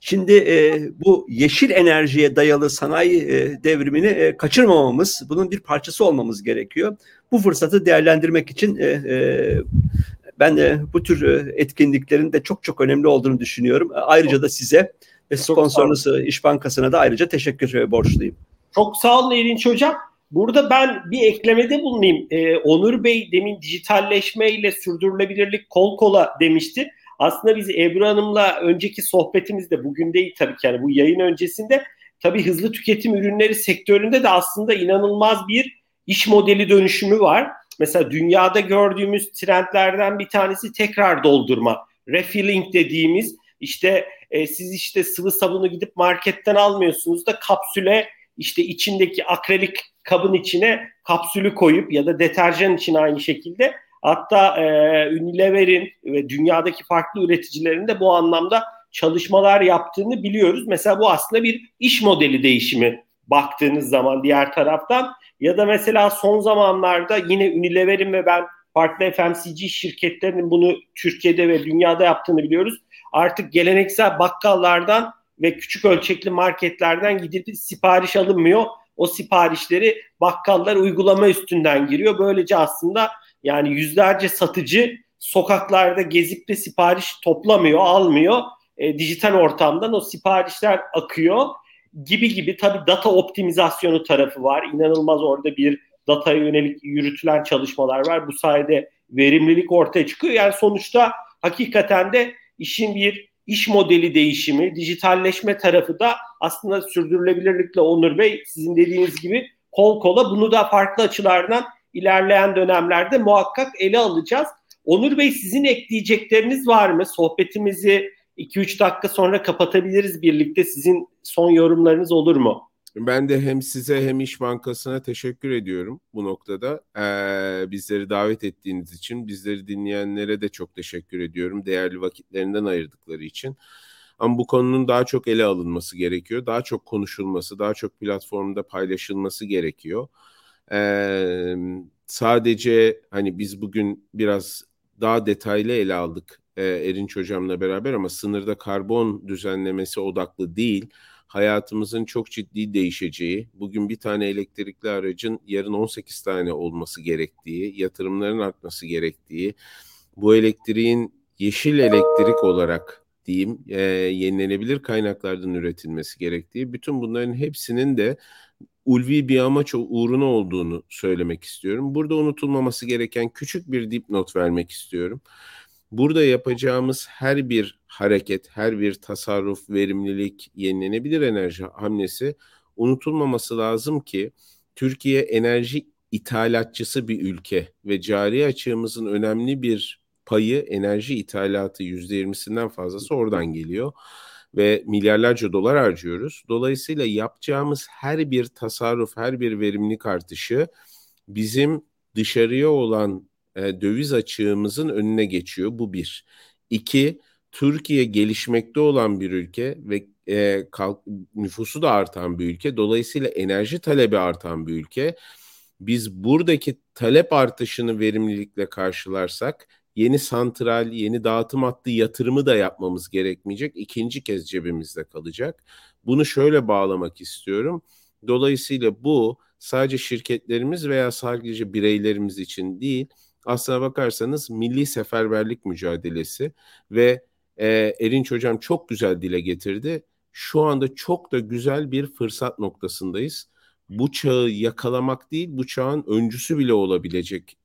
Şimdi e, bu yeşil enerjiye dayalı sanayi e, devrimini e, kaçırmamamız, bunun bir parçası olmamız gerekiyor. Bu fırsatı değerlendirmek için e, e, ben de bu tür e, etkinliklerin de çok çok önemli olduğunu düşünüyorum. Ayrıca da size ve sponsorunuz İş Bankası'na da ayrıca teşekkür e, borçluyum. Çok sağ olun Erinç Hocam. Burada ben bir eklemede bulunayım. Ee, Onur Bey demin dijitalleşme ile sürdürülebilirlik kol kola demişti. Aslında biz Ebru Hanım'la önceki sohbetimizde bugün değil tabii ki yani bu yayın öncesinde tabii hızlı tüketim ürünleri sektöründe de aslında inanılmaz bir iş modeli dönüşümü var. Mesela dünyada gördüğümüz trendlerden bir tanesi tekrar doldurma. Refilling dediğimiz işte e, siz işte sıvı sabunu gidip marketten almıyorsunuz da kapsüle işte içindeki akrilik kabın içine kapsülü koyup ya da deterjan için aynı şekilde Hatta e, Unilever'in ve dünyadaki farklı üreticilerin de bu anlamda çalışmalar yaptığını biliyoruz. Mesela bu aslında bir iş modeli değişimi baktığınız zaman diğer taraftan ya da mesela son zamanlarda yine Unilever'in ve ben farklı FMCG şirketlerinin bunu Türkiye'de ve dünyada yaptığını biliyoruz. Artık geleneksel bakkallardan ve küçük ölçekli marketlerden gidip sipariş alınmıyor. O siparişleri bakkallar uygulama üstünden giriyor. Böylece aslında yani yüzlerce satıcı sokaklarda gezip de sipariş toplamıyor, almıyor. E, dijital ortamdan o siparişler akıyor gibi gibi tabii data optimizasyonu tarafı var. İnanılmaz orada bir dataya yönelik yürütülen çalışmalar var. Bu sayede verimlilik ortaya çıkıyor. Yani sonuçta hakikaten de işin bir iş modeli değişimi, dijitalleşme tarafı da aslında sürdürülebilirlikle Onur Bey sizin dediğiniz gibi kol kola bunu da farklı açılardan ilerleyen dönemlerde muhakkak ele alacağız. Onur Bey sizin ekleyecekleriniz var mı? Sohbetimizi 2-3 dakika sonra kapatabiliriz birlikte. Sizin son yorumlarınız olur mu? Ben de hem size hem İş Bankası'na teşekkür ediyorum bu noktada. Ee, bizleri davet ettiğiniz için, bizleri dinleyenlere de çok teşekkür ediyorum. Değerli vakitlerinden ayırdıkları için. Ama bu konunun daha çok ele alınması gerekiyor. Daha çok konuşulması, daha çok platformda paylaşılması gerekiyor. Ee, sadece hani biz bugün biraz daha detaylı ele aldık e, Erinç Hocam'la beraber ama sınırda karbon düzenlemesi odaklı değil. Hayatımızın çok ciddi değişeceği, bugün bir tane elektrikli aracın yarın 18 tane olması gerektiği, yatırımların artması gerektiği, bu elektriğin yeşil elektrik olarak diyeyim e, yenilenebilir kaynaklardan üretilmesi gerektiği, bütün bunların hepsinin de ulvi bir amaç uğruna olduğunu söylemek istiyorum. Burada unutulmaması gereken küçük bir dipnot vermek istiyorum. Burada yapacağımız her bir hareket, her bir tasarruf, verimlilik, yenilenebilir enerji hamlesi unutulmaması lazım ki Türkiye enerji ithalatçısı bir ülke ve cari açığımızın önemli bir payı enerji ithalatı %20'sinden fazlası oradan geliyor ve milyarlarca dolar harcıyoruz. Dolayısıyla yapacağımız her bir tasarruf, her bir verimlilik artışı bizim dışarıya olan e, döviz açığımızın önüne geçiyor. Bu bir. İki, Türkiye gelişmekte olan bir ülke ve e, kalk, nüfusu da artan bir ülke. Dolayısıyla enerji talebi artan bir ülke. Biz buradaki talep artışını verimlilikle karşılarsak yeni santral, yeni dağıtım hattı yatırımı da yapmamız gerekmeyecek. İkinci kez cebimizde kalacak. Bunu şöyle bağlamak istiyorum. Dolayısıyla bu sadece şirketlerimiz veya sadece bireylerimiz için değil, aslına bakarsanız milli seferberlik mücadelesi ve e, Erinç Hocam çok güzel dile getirdi. Şu anda çok da güzel bir fırsat noktasındayız. Bu çağı yakalamak değil, bu çağın öncüsü bile olabilecek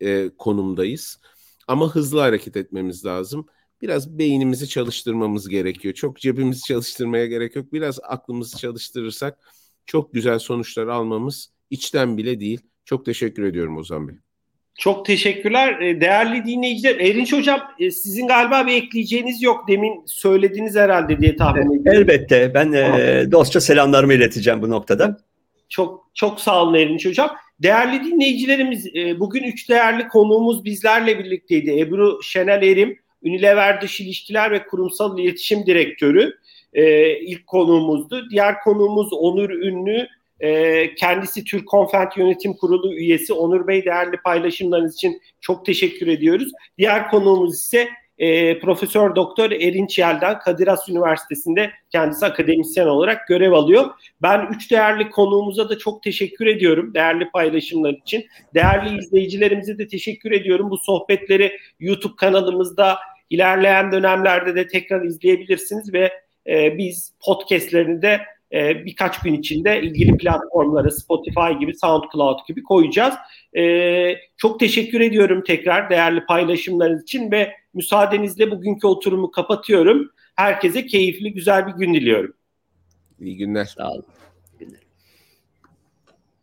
e, konumdayız. Ama hızlı hareket etmemiz lazım. Biraz beynimizi çalıştırmamız gerekiyor. Çok cebimizi çalıştırmaya gerek yok. Biraz aklımızı çalıştırırsak çok güzel sonuçlar almamız içten bile değil. Çok teşekkür ediyorum Ozan Bey. Çok teşekkürler. E, değerli dinleyiciler, Erinç Hocam e, sizin galiba bir ekleyeceğiniz yok. Demin söylediniz herhalde diye tahmin ediyorum. Elbette. Ben e, dostça selamlarımı ileteceğim bu noktada. Çok çok sağ olun Erinç Hocam. Değerli dinleyicilerimiz, e, bugün üç değerli konuğumuz bizlerle birlikteydi. Ebru Şenel Erim, Unilever Dış İlişkiler ve Kurumsal İletişim Direktörü ilk konuğumuzdu. Diğer konuğumuz Onur Ünlü, e, kendisi Türk Konfent Yönetim Kurulu üyesi Onur Bey değerli paylaşımlarınız için çok teşekkür ediyoruz. Diğer konuğumuz ise e, Profesör Doktor Erinç Yel'den Kadir Has Üniversitesi'nde kendisi akademisyen olarak görev alıyor. Ben üç değerli konuğumuza da çok teşekkür ediyorum değerli paylaşımlar için. Değerli izleyicilerimize de teşekkür ediyorum. Bu sohbetleri YouTube kanalımızda ilerleyen dönemlerde de tekrar izleyebilirsiniz ve e, biz podcastlerini de e, birkaç gün içinde ilgili platformlara Spotify gibi, SoundCloud gibi koyacağız. E, çok teşekkür ediyorum tekrar değerli paylaşımlarınız için ve müsaadenizle bugünkü oturumu kapatıyorum. Herkese keyifli, güzel bir gün diliyorum. İyi günler. Sağ olun.